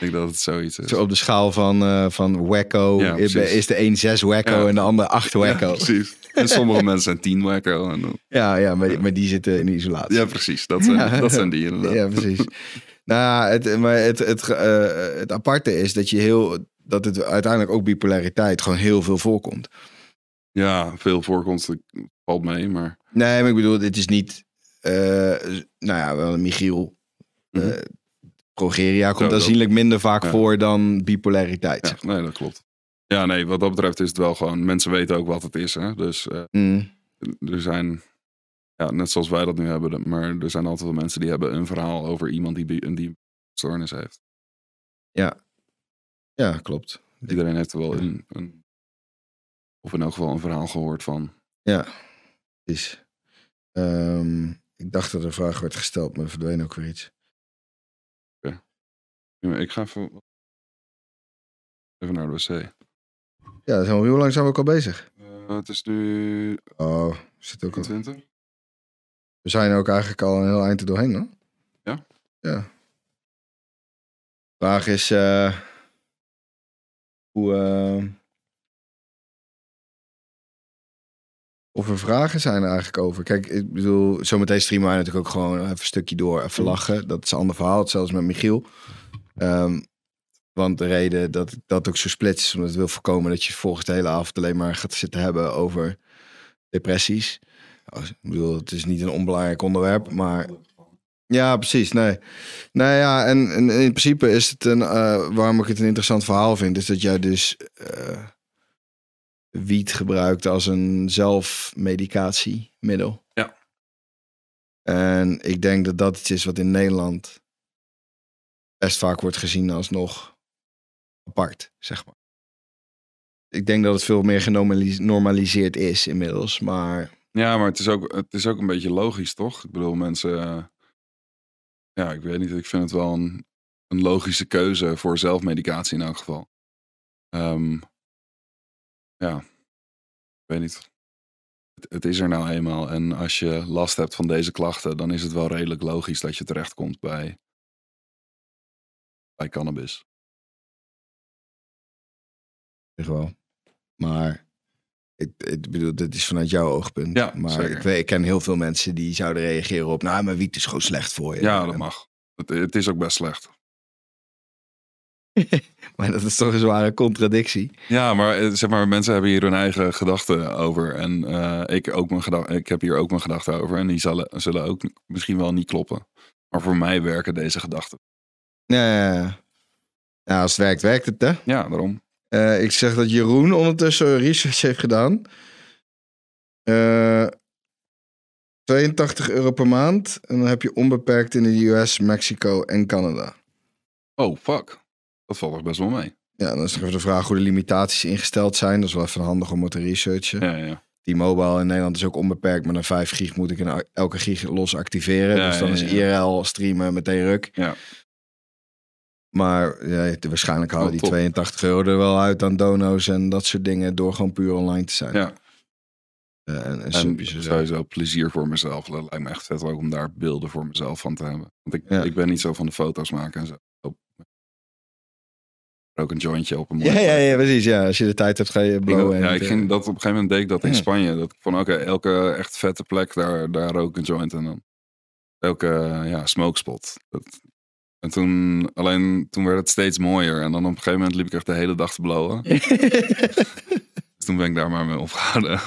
denk, dat het zoiets is. Zo op de schaal van, eh van wacko Ja, is, de een 6 wacko Ja. en de ander 8 Ja, wacko. precies. En sommige mensen zijn tien wacko. En dan, Ja, ja maar, maar die zitten in isolatie. ja, precies. Dat zijn, Ja. dat zijn die inderdaad. Ja, precies. nou, ja, het, maar het, het, eh, het aparte is dat je heel dat het uiteindelijk ook bipolariteit gewoon heel veel voorkomt. Ja, veel voorkomst ik- valt mee, maar Nee, maar ik bedoel, dit is niet, eh, nou ja, wel een Michiel. eh, Mhm. progeria komt aanzienlijk minder vaak Ja. voor dan bipolariteit. ja, zeg nee, dat klopt. Ja, nee, wat dat betreft is het wel gewoon, mensen weten ook wat het is. Hè? Dus eh, Mm. er zijn, ja, net zoals wij dat nu hebben, maar er zijn altijd wel mensen die hebben een verhaal over iemand die, bi- die een stoornis heeft. Ja, klopt. Iedereen heeft er wel een, een, of in elk geval een verhaal gehoord van. Ja, is. Ehm, ik dacht dat er een vraag werd gesteld, maar er verdween ook weer iets. Ja, maar Ik ga even, even naar de wc. Ja, zijn we, hoe lang zijn we ook al bezig? Eh, het is nu Oh, zit ook al. 20. We zijn ook eigenlijk al een heel eind er doorheen, hoor. Ja? Ja. Vraag is, eh, hoe, eh, of er vragen zijn er eigenlijk over. Kijk, ik bedoel, zometeen streamen wij natuurlijk ook gewoon even een stukje door, even lachen. Dat is een ander verhaal, hetzelfde met Michiel. Ehm, want de reden dat ik dat ook zo splits is, omdat het wil voorkomen dat je volgens de hele avond alleen maar gaat zitten hebben over depressies. Oh, Ik bedoel, het is niet een onbelangrijk onderwerp, maar ja, precies. Nee. Nou ja, en, en in principe is het een. eh, waarom ik het een interessant verhaal vind, is dat jij dus eh, wiet gebruikt als een zelfmedicatiemiddel. Ja. En ik denk dat dat iets is wat in Nederland best vaak wordt gezien als nog apart, zeg maar. Ik denk dat het veel meer genormaliseerd is inmiddels, maar Ja, maar het is, ook, het is ook een beetje logisch, toch? Ik bedoel, mensen... eh, ja, ik weet niet. Ik vind het wel een, een logische keuze voor zelfmedicatie in elk geval. Ehm, ja, ik weet niet. Het, het is er nou eenmaal. En als je last hebt van deze klachten, dan is het wel redelijk logisch dat je terechtkomt bij, bij cannabis. Echt wel. Maar ik, ik bedoel, dit is vanuit jouw oogpunt. Ja, maar ik, weet, ik ken heel veel mensen die zouden reageren op... Nou, maar wiet is gewoon slecht voor je. Ja, dat mag. Het, het is ook best slecht. Maar dat is toch een zware contradictie. Ja, maar eh, zeg maar, mensen hebben hier hun eigen gedachten over. En eh, ik, ook mijn ik heb hier ook mijn gedachten over. En die zullen, zullen ook misschien wel niet kloppen. Maar voor mij werken deze gedachten. Ja, ja, als het werkt, werkt het, hè? Ja, daarom. Eh, ik zeg dat Jeroen ondertussen research heeft gedaan. Eh 82 euro per maand. En dan heb je onbeperkt in de US, Mexico en Canada. Oh, fuck. Dat valt toch best wel mee. Ja, dan is nog even de vraag hoe de limitaties ingesteld zijn. Dat is wel even handig om het te researchen. Ja, ja. T-Mobile in Nederland is ook onbeperkt, maar dan 5 gig moet ik in elke gig los activeren. Ja, dus dan is. IRL streamen meteen ruk. Ja. Maar ja, waarschijnlijk halen Oh, die top. 82 euro er wel uit aan dono's en dat soort dingen door gewoon puur online te zijn. ja. En, sowieso plezier voor mezelf. Dat lijkt me echt vet ook om daar beelden voor mezelf van te hebben. Want ik, Ja. ik ben niet zo van de foto's maken en zo. Ook een jointje op een Ja, ja, ja, precies. Ja. Als je de tijd hebt, ga je Ik, blowen. en ja, het, ik eh, ging dat op een gegeven moment deed ik dat in Ja. Spanje. Dat ik van oké, elke echt vette plek, daar, daar rook ik een joint en dan elke ja, smokespot. Dat, en toen, alleen toen werd het steeds mooier. En dan op een gegeven moment liep ik echt de hele dag te blowen. Dus toen ben ik daar maar mee opgehouden.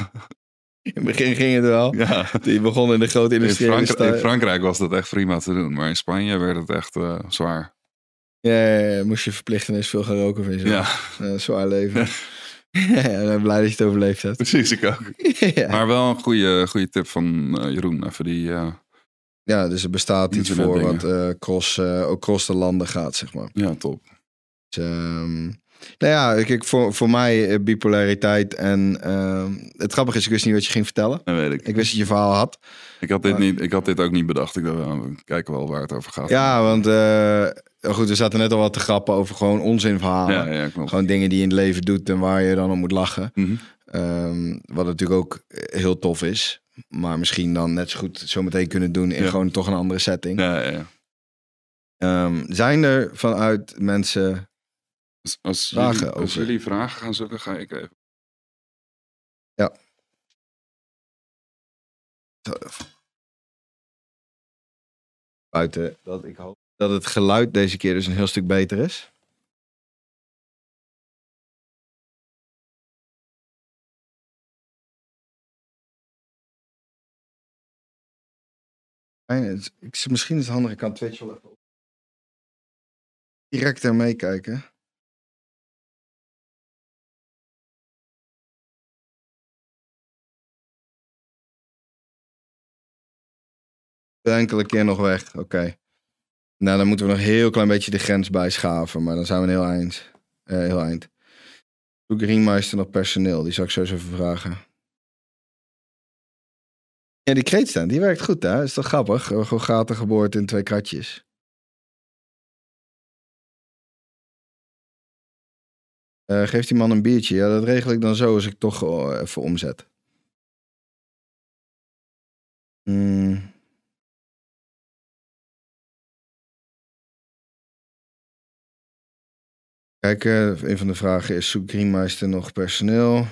In het begin ging het wel. ja. Die begon in de grote In, industriële Frank- in stad. Frankrijk was dat echt prima te doen. Maar in Spanje werd het echt eh, zwaar. Ja, ja, ja, moest je verplicht ineens veel gaan roken van jezelf. Ja, zwaar leven. ja, ik ben blij dat je het overleefd hebt. precies. Ik ook. ja. Maar wel een goede, goede tip van eh, Jeroen. Even die... eh, ja, dus er bestaat iets voor wat eh, cross, ook cross de landen gaat, zeg maar. ja, top. Dus, ehm, nou ja, kijk, voor, voor mij bipolariteit en ehm, het grappige is, ik wist niet wat je ging vertellen. Dat weet ik. Ik wist dat je verhaal had. Ik had dit, Maar- niet, ik had dit ook niet bedacht. Ik dacht, nou, we kijken wel waar het over gaat. Ja, want goed, we zaten net al wat te grappen over gewoon onzinverhalen. ja, ja klopt. Gewoon dingen die je in het leven doet en waar je dan om moet lachen. Mhm. Ehm, wat natuurlijk ook heel tof is. Maar misschien dan net zo goed zometeen kunnen doen in Ja. gewoon toch een andere setting. Ja, ja, ja. Ehm, zijn er vanuit mensen... Als, als, Vragen jullie, als over. jullie vragen gaan zoeken, ga ik even. Buiten dat ik hoop dat het geluid deze keer dus een heel stuk beter is. Ik, misschien is het handig, ik kan Twitch even op. Direct er meekijken. Enkele keer nog weg, oké. Nou, dan moeten we nog een heel klein beetje de grens bijschaven, maar dan zijn we een heel eind. Eh, heel eind. Doe Greenmeister nog personeel? Die zou ik zo eens even vragen. Ja, die kreetstand, die werkt goed, hè? Is toch grappig? Gewoon gaten geboord in twee kratjes. Eh geeft die man een biertje? Ja, dat regel ik dan zo als ik toch eh, even omzet. Hmm. Kijk, eh, een van de vragen is: zoekt Greenmeister nog personeel?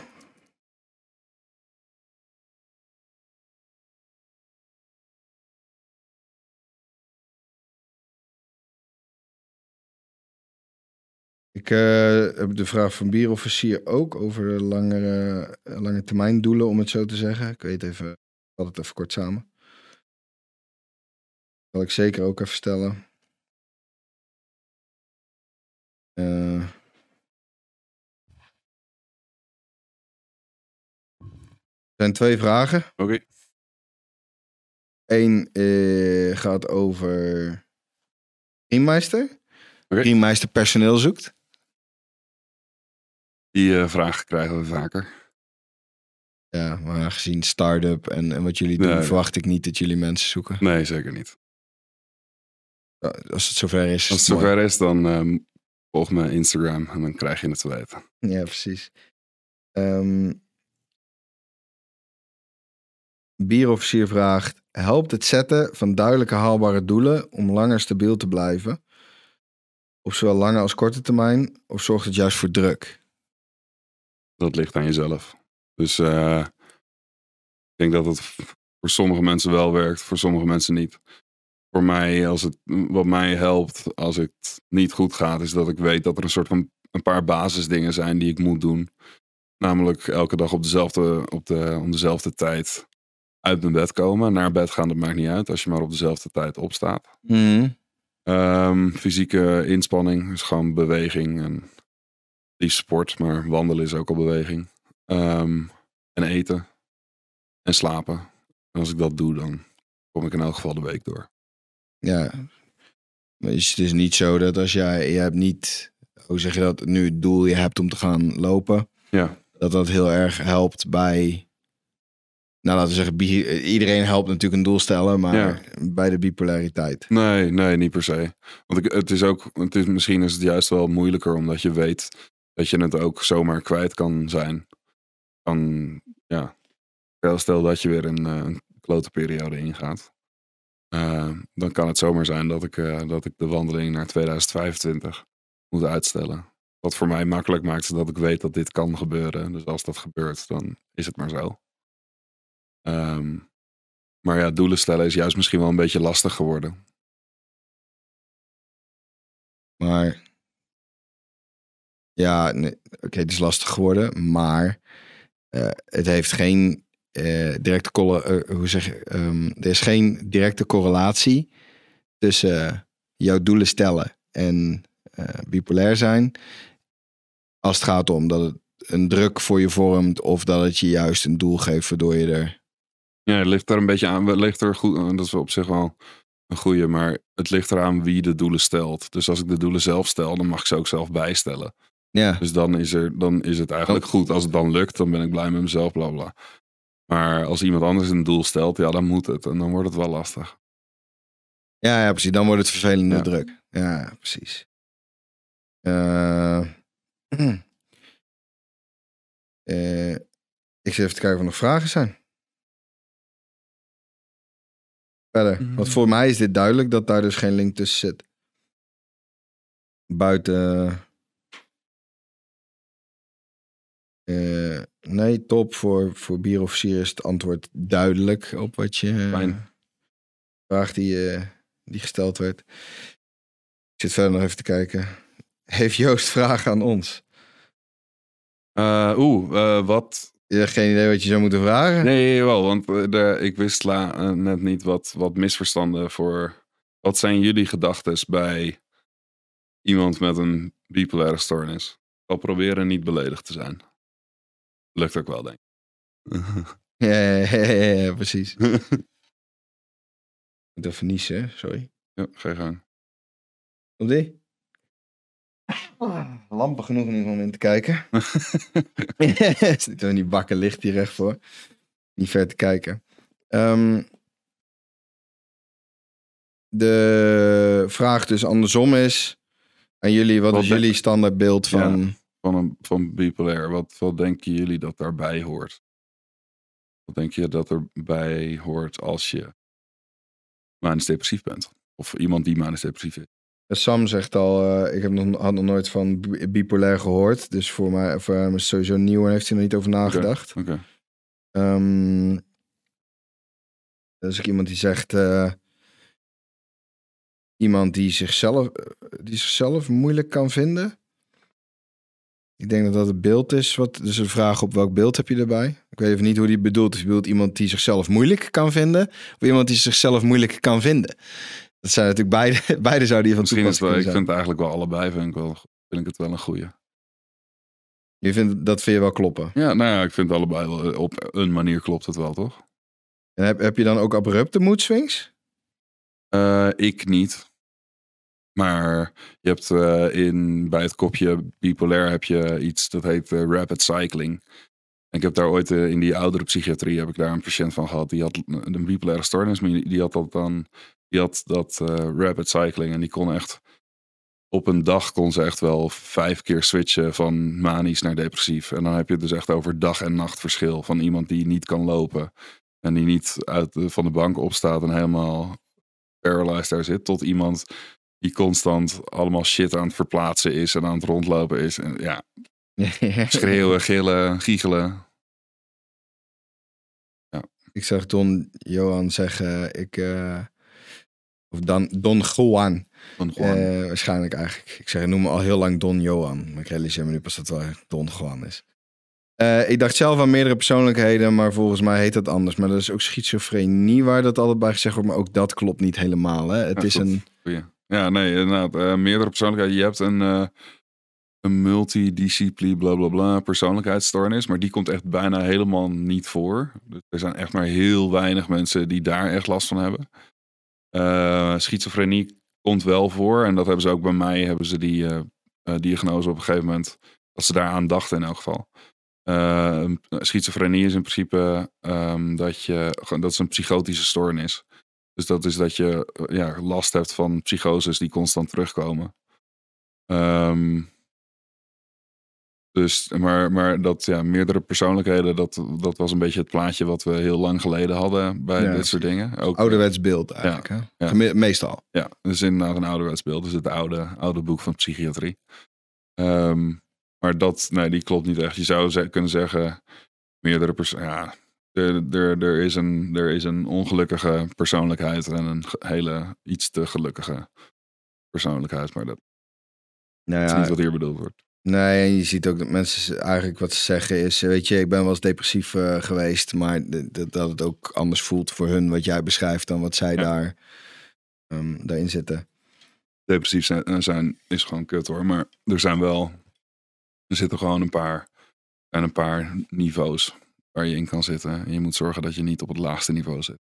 Ik eh, heb de vraag van bierofficier ook over langere, lange termijn doelen, om het zo te zeggen. Ik weet even, ik had het even kort samen. Dat zal ik zeker ook even stellen. Eh. er zijn twee vragen. Oké. Eén eh, gaat over. Oké. Greenmeister personeel zoekt. Die eh, vraag krijgen we vaker. Ja, maar aangezien start-up en, en wat jullie doen, Nee, verwacht ik niet dat jullie mensen zoeken. Nee, zeker niet. Als het zover is. Als het zover is, dan ehm, volg me Instagram en dan krijg je het te weten. Ja, precies. Ehm bierofficier vraagt: helpt het zetten van duidelijke haalbare doelen om langer stabiel te blijven? Op zowel lange als korte termijn? Of zorgt het juist voor druk? Dat ligt aan jezelf. Dus eh, ik denk dat het voor sommige mensen wel werkt, voor sommige mensen niet. Voor mij, als het, wat mij helpt als het niet goed gaat, is dat ik weet dat er een soort van een paar basisdingen zijn die ik moet doen. Namelijk elke dag op dezelfde, op de, om dezelfde tijd uit mijn bed komen. Naar bed gaan, dat maakt niet uit, als je maar op dezelfde tijd opstaat. Ehm, fysieke inspanning, dus gewoon beweging en liefst sport, maar wandelen is ook al beweging. Ehm, en eten en slapen. En als ik dat doe, dan kom ik in elk geval de week door. Ja. Maar het is niet zo dat als jij, je hebt niet, hoe zeg je dat, nu het doel je hebt om te gaan lopen, Ja, dat dat heel erg helpt bij, nou laten we zeggen, bi- iedereen helpt natuurlijk een doel stellen, maar Ja. bij de bipolariteit. nee, nee, niet per se. Want ik, het is ook, het is, misschien is het juist wel moeilijker omdat je weet dat je het ook zomaar kwijt kan zijn. Van, ja, stel- stel dat je weer een, eh, een klote periode ingaat. Eh, dan kan het zomaar zijn dat ik, eh, dat ik de wandeling naar 2025 moet uitstellen. Wat voor mij makkelijk maakt, is dat ik weet dat dit kan gebeuren. Dus als dat gebeurt, dan is het maar zo. Ehm, maar ja, doelen stellen is juist misschien wel een beetje lastig geworden. Maar ja, nee, oké, het is lastig geworden, maar eh, het heeft geen eh, directe eh, hoe zeg je, ehm, er is geen directe correlatie tussen eh, jouw doelen stellen en bipolair zijn. Als het gaat om dat het een druk voor je vormt of dat het je juist een doel geeft waardoor je er. Ja, het ligt er een beetje aan. Het ligt er goed, dat is op zich wel een goede, maar het ligt eraan wie de doelen stelt. Dus als ik de doelen zelf stel, dan mag ik ze ook zelf bijstellen. Ja, Dus dan is, er, dan is het eigenlijk goed. Als het dan lukt, dan ben ik blij met mezelf, bla bla. Maar als iemand anders een doel stelt, ja, dan moet het. En dan wordt het wel lastig. ja, ja precies. Dan wordt het vervelende Ja. druk. Ja, precies. Eh, eh, ik zit even te kijken of er nog vragen zijn. Verder. Mhm. Want voor mij is dit duidelijk dat daar dus geen link tussen zit. Buiten. eh, nee, top. Voor, voor bierofficier is het antwoord duidelijk op wat je. eh, Fijn. vraag die, eh, die gesteld werd. Ik zit verder nog even te kijken. Heeft Joost vragen aan ons? Eh, Oeh, eh, wat? Je hebt geen idee wat je zou moeten vragen? Nee, wel, want de, ik wist la, net niet wat, wat misverstanden voor. Wat zijn jullie gedachten bij iemand met een bipolaire stoornis? Ik zal proberen niet beledigd te zijn. Lukt ook wel, denk ik. Ja, ja, ja, ja, ja, precies. Ik moet even niezen, sorry. ja, ga je gang. Op die? Lampen genoeg in om in te kijken. Zit er die bakken licht hier recht voor. Niet ver te kijken. Ehm, de vraag dus andersom is aan jullie, wat, Wat is jullie standaardbeeld van... Ja. Van, een, van bipolair. Wat, wat denken jullie dat daarbij hoort? Wat denk je dat erbij hoort als je manisch depressief bent? Of iemand die manisch depressief is? Sam zegt al, eh, ik heb nog, had nog nooit van bi- bipolair gehoord. Dus voor mij voor hem is het sowieso nieuw en heeft hij er niet over nagedacht. Oké. Ehm is ook iemand die zegt... eh, iemand die zichzelf, eh, die zichzelf moeilijk kan vinden. Ik denk dat dat het beeld is. Wat, dus een vraag op welk beeld heb je erbij? Ik weet even niet hoe die bedoelt. Is je bedoelt iemand die zichzelf moeilijk kan vinden? Of iemand die zichzelf moeilijk kan vinden? Dat zijn natuurlijk beide, beide zouden hier van Misschien is het wel, toepassing ik vind het eigenlijk wel allebei, vind ik, wel, vind ik het wel een goeie. zijn. Je vindt, dat vind je wel kloppen. Ja, nou ja, ik vind allebei wel, op een manier klopt het wel, toch? En heb, heb je dan ook abrupte mood swings? Eh, ik niet. Maar je hebt eh, in, bij het kopje bipolair heb je iets dat heet eh, rapid cycling. Ik heb daar ooit eh, in die oudere psychiatrie heb ik daar een patiënt van gehad. Die had een bipolaire stoornis, maar die had dat dan, die had dat rapid cycling en die kon echt op een dag kon ze echt wel vijf keer switchen van manisch naar depressief. En dan heb je het dus echt over dag en nacht verschil van iemand die niet kan lopen en die niet uit van de bank opstaat en helemaal paralyzed daar zit, tot iemand die constant allemaal shit aan het verplaatsen is en aan het rondlopen is. En ja, schreeuwen, gillen, giechelen. Ik zag Don Johan zeggen, ik, eh, of dan Don Juan, Dan gewoon, eh, waarschijnlijk eigenlijk. Ik zeg, ik noem me al heel lang Don Johan, maar ik realiseer me nu pas dat het wel Don Juan is. Eh, ik dacht zelf aan meerdere persoonlijkheden, maar volgens mij heet dat anders. Maar dat is ook schizofrenie waar dat altijd bij gezegd wordt, maar ook dat klopt niet helemaal. Hè? Het Ja, is een, goeie. Ja, nee, inderdaad. eh, meerdere persoonlijkheden. Je hebt een, eh een multidiscipli bla bla bla persoonlijkheidsstoornis, maar die komt echt bijna helemaal niet voor. Dus er zijn echt maar heel weinig mensen die daar echt last van hebben. Eh, schizofrenie komt wel voor en dat hebben ze ook bij mij, hebben ze die diagnose op een gegeven moment, dat ze daaraan dachten in elk geval. Schizofrenie is in principe ehm, dat je, dat is een psychotische stoornis. Dus dat is dat je eh, ja, last hebt van psychoses die constant terugkomen. Ehm, dus, maar, maar dat ja, meerdere persoonlijkheden, dat, dat was een beetje het plaatje wat we heel lang geleden hadden bij Ja, dit soort dingen. Ook, ouderwets beeld eigenlijk. hè? ja. Meestal. Ja, dus inderdaad een ouderwets beeld. Dus het oude, oude boek van psychiatrie. Ehm, maar dat, nee, die klopt niet echt. Je zou kunnen zeggen, meerdere personen. Ja, er, er, er, is een, er is een ongelukkige persoonlijkheid en een hele iets te gelukkige persoonlijkheid. Maar dat Nou is ja, niet wat hier bedoeld wordt. Nee, en je ziet ook dat mensen eigenlijk wat ze zeggen is, weet je, ik ben wel eens depressief eh, geweest, maar dat het ook anders voelt voor hun wat jij beschrijft dan wat zij Ja. daar, ehm, daarin zitten. Depressief zijn, eh, zijn is gewoon kut hoor. Maar er zijn wel, er zitten gewoon een paar, en een paar niveaus waar je in kan zitten. En je moet zorgen dat je niet op het laagste niveau zit.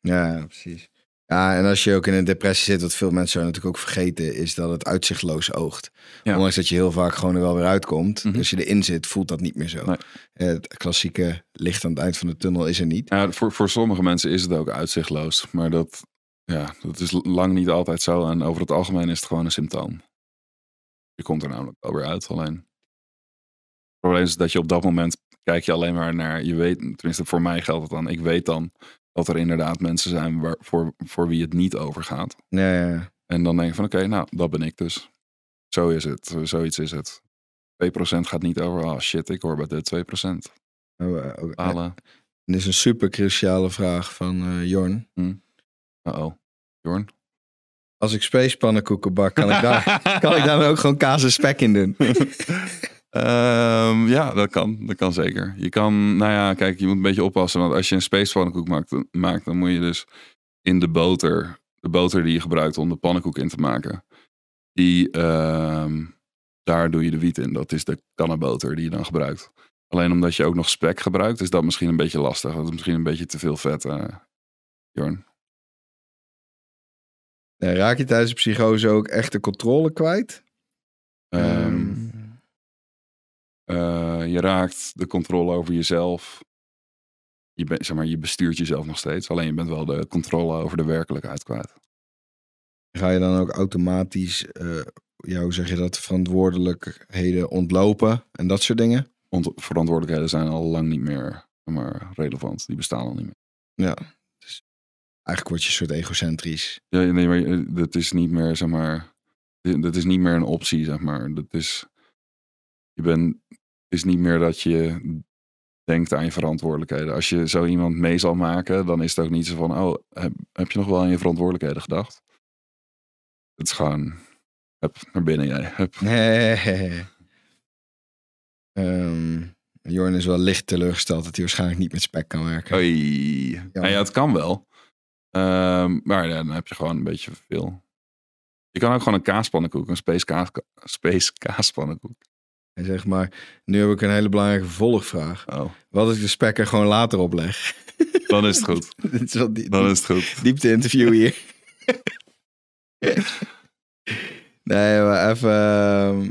Ja, precies. Ja, en als je ook in een depressie zit, wat veel mensen natuurlijk ook vergeten, is dat het uitzichtloos oogt. Ja. Ondanks dat je heel vaak gewoon er wel weer uitkomt. Mhm. Als je erin zit, voelt dat niet meer zo. Nee. Het klassieke licht aan het eind van de tunnel is er niet. Ja, voor, voor sommige mensen is het ook uitzichtloos. Maar dat, ja, dat is lang niet altijd zo. En over het algemeen is het gewoon een symptoom. Je komt er namelijk wel weer uit. Alleen. Het probleem is dat je op dat moment kijk je alleen maar naar. Je weet, tenminste voor mij geldt het dan. Ik weet dan dat er inderdaad mensen zijn waar, voor, voor wie het niet overgaat. Ja, ja, ja. En dan denk je van oké, nou, dat ben ik dus. Zo is het. Zoiets is het. 2% gaat niet over. Ah shit, ik hoor bij de 2%. Oh, eh, ook- Halen. Dit is een super cruciale vraag van eh, Jorn. Uh-oh. Jorn? Als ik spacepannenkoeken bak, kan ik daar, kan ik daar ook gewoon kaas en spek in doen? Ehm, ja, dat kan. Dat kan zeker. Je kan, nou ja, kijk, je moet een beetje oppassen. Want als je een space pannenkoek maakt, dan- maakt, dan moet je dus in de boter, de boter die je gebruikt om de pannenkoek in te maken, die, ehm, daar doe je de wiet in. Dat is de kannenboter die je dan gebruikt. Alleen omdat je ook nog spek gebruikt, is dat misschien een beetje lastig. Dat is misschien een beetje te veel vet, eh Jorn. Nee, raak je tijdens de psychose ook echt de controle kwijt? Ehm, Eh, je raakt de controle over jezelf. Je, zeg maar, je bestuurt jezelf nog steeds. Alleen je bent wel de controle over de werkelijkheid kwijt. ga je dan ook automatisch, ja, hoe zeg je dat, verantwoordelijkheden ontlopen en dat soort dingen? Want verantwoordelijkheden zijn al lang niet meer maar, relevant. Die bestaan al niet meer. Ja. Dus eigenlijk word je een soort egocentrisch. Ja, nee, maar eh, dat is niet meer, zeg maar... Dat is niet meer een optie, zeg maar. Dat is... Je bent... Is niet meer dat je denkt aan je verantwoordelijkheden. Als je zo iemand mee zal maken, dan is het ook niet zo van... Oh, heb, heb je nog wel aan je verantwoordelijkheden gedacht? Het is gewoon... Heb naar binnen jij. Heb, Nee. Ehm Jorn is wel licht teleurgesteld dat hij waarschijnlijk niet met spek kan werken. Oei. Nou ja, het kan wel. Ehm, maar ja, dan heb je gewoon een beetje veel. Je kan ook gewoon een kaaspannenkoek, een space, kaas, space kaaspannenkoek. En zeg maar, nu heb ik een hele belangrijke vervolgvraag. Oh, Wat als ik de spek er gewoon later opleg? dan is het goed. Dit is die, Dan is het goed. diepte interview hier. nee, maar even ehm,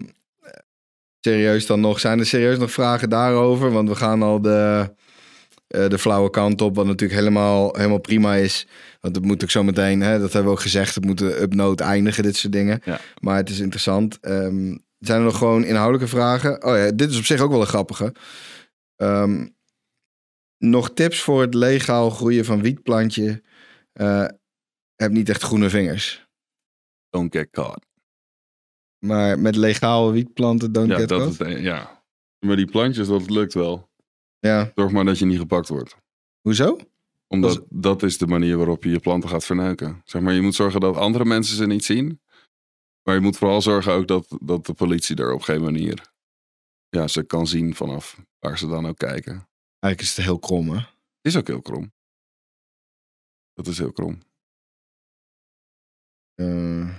serieus dan nog. Zijn er serieus nog vragen daarover? Want we gaan al de, eh, de flauwe kant op, wat natuurlijk helemaal, helemaal prima is. Want het moet ook zo meteen, hè, dat hebben we ook gezegd, het moet de upnote eindigen, dit soort dingen. Ja. Maar het is interessant. Ehm, zijn er nog gewoon inhoudelijke vragen? Oh ja, dit is op zich ook wel een grappige. Ehm, nog tips voor het legaal groeien van wietplantje? Eh, heb niet echt groene vingers. Don't get caught. Maar met legaal wietplanten don't Ja, get dat caught? is, ja. Maar die plantjes, dat lukt wel. Ja, Zorg maar dat je niet gepakt wordt. hoezo? Omdat dat is de manier waarop je je planten gaat verneuken. Zeg maar, je moet zorgen dat andere mensen ze niet zien. Maar je moet vooral zorgen ook dat, dat de politie er op geen manier ja, ze kan zien vanaf waar ze dan ook kijken. Eigenlijk is het heel krom, hè? Het is ook heel krom. Dat is heel krom. Eh,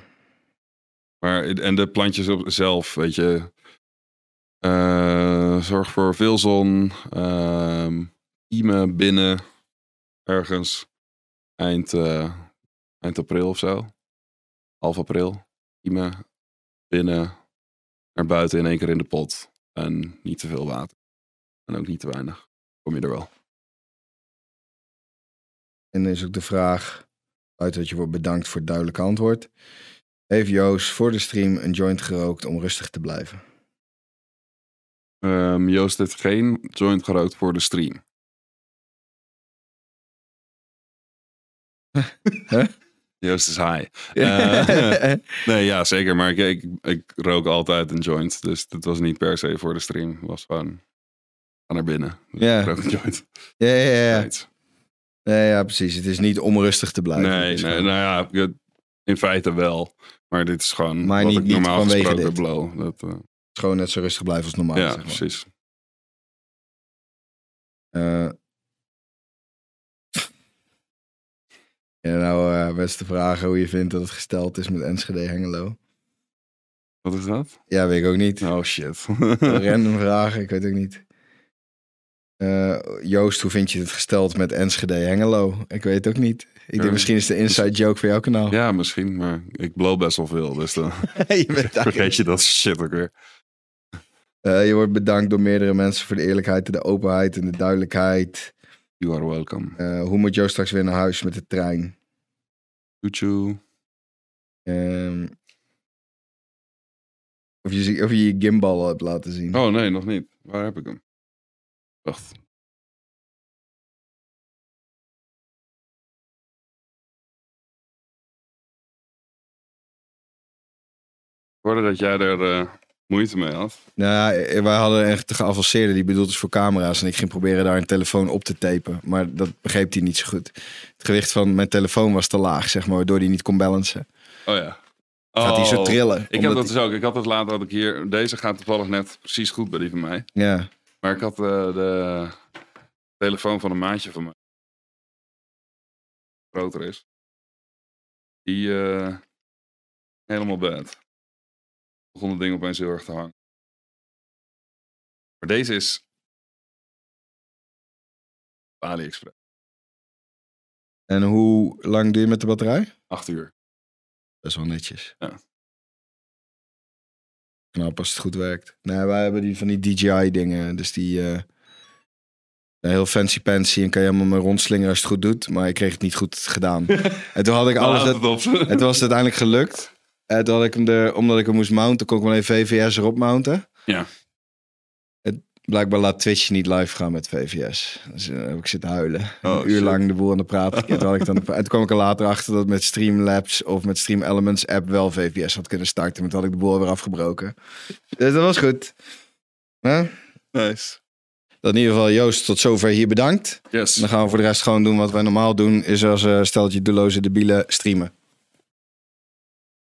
Maar, en de plantjes op zelf, weet je. eh, zorg voor veel zon. iemen binnen. Ergens eind, eh, eind april of zo. Half april. Iemen binnen. Naar buiten in één keer in de pot. En niet te veel water. En ook niet te weinig. Kom je er wel. en dan is ook de vraag, uit dat je wordt bedankt voor het duidelijke antwoord. Heeft Joost voor de stream een joint gerookt om rustig te blijven? Ehm, Joost heeft geen joint gerookt voor de stream. Huh? Joost is high. Eh, nee, ja, zeker. Maar ik, ik, ik rook altijd een joint. Dus het was niet per se voor de stream. Het was gewoon ga naar binnen. Dus Ja. ik rook een joint. ja, ja, ja. Right. Nee, ja, precies. Het is niet om rustig te blijven. Nee, nee, nou ja, in feite wel. Maar dit is gewoon Maar wat niet- ik niet normaal vanwege gesproken dit. blow. Dat, eh, het is gewoon net zo rustig blijven als normaal. ja, zeg maar. precies. Eh. Ja, nou, eh beste vragen hoe je vindt dat het gesteld is met Enschede Hengelo. Wat is dat? Ja, weet ik ook niet. Oh shit. Random vragen, ik weet ook niet. Eh, Joost, hoe vind je het gesteld met Enschede Hengelo? Ik weet het ook niet. Ik denk misschien is de inside joke voor jouw kanaal. ja, misschien. Maar ik blow best wel veel. Dus dan je, bent daar- vergeet je dat shit ook weer. Eh, je wordt bedankt door meerdere mensen voor de eerlijkheid en de openheid en de duidelijkheid. You are welcome. Eh, hoe moet Joost straks weer naar huis met de trein? Choo-choo. Ehm, of, je, of je je gimbal hebt laten zien. Oh nee, nog niet. Waar heb ik hem? Wacht. Ik hoorde dat jij er eh, moeite mee had. Nou, ja, eh, wij hadden echt de geavanceerde die bedoeld is voor camera's. En ik ging proberen daar een telefoon op te tapen. Maar dat begreep hij niet zo goed. Het gewicht van mijn telefoon was te laag, zeg maar. Waardoor hij niet kon balancen. Oh ja. Gaat hij zo Oh. trillen. Ik heb dat dus ook. Ik had het later had ik hier. Deze gaat toevallig net precies goed bij die van mij. Ja, Maar ik had eh, de telefoon van een maatje van mij. Groter is. Die eh, helemaal bad. Begon het ding opeens heel erg te hangen. Maar deze is AliExpress. en hoe lang doe je met de batterij? Acht uur. Best wel netjes. Ja. Knap als het goed werkt. Nee, wij hebben die van die DJI dingen. Dus die eh, heel fancy pansy. En kan je helemaal mee rondslingeren als je het goed doet. Maar ik kreeg het niet goed gedaan. en toen had ik alles... Dat, het op. het was uiteindelijk gelukt. Toen had ik hem er, omdat ik hem moest mounten, kon ik wel even VVS erop mounten. Ja. Het, blijkbaar laat Twitch niet live gaan met VVS. Dus eh, heb ik zitten huilen. Oh, een uur shit. lang de boel aan de praat. Had ik dan, en toen kwam ik er later achter dat met Streamlabs of met Stream Elements app wel VVS had kunnen starten. Maar toen had ik de boel weer afgebroken. Dus dat was goed. Huh? Nice. In ieder geval Joost, tot zover hier bedankt. Yes. Dan gaan we voor de rest gewoon doen wat wij normaal doen. Is als eh steltje doelloze debielen streamen.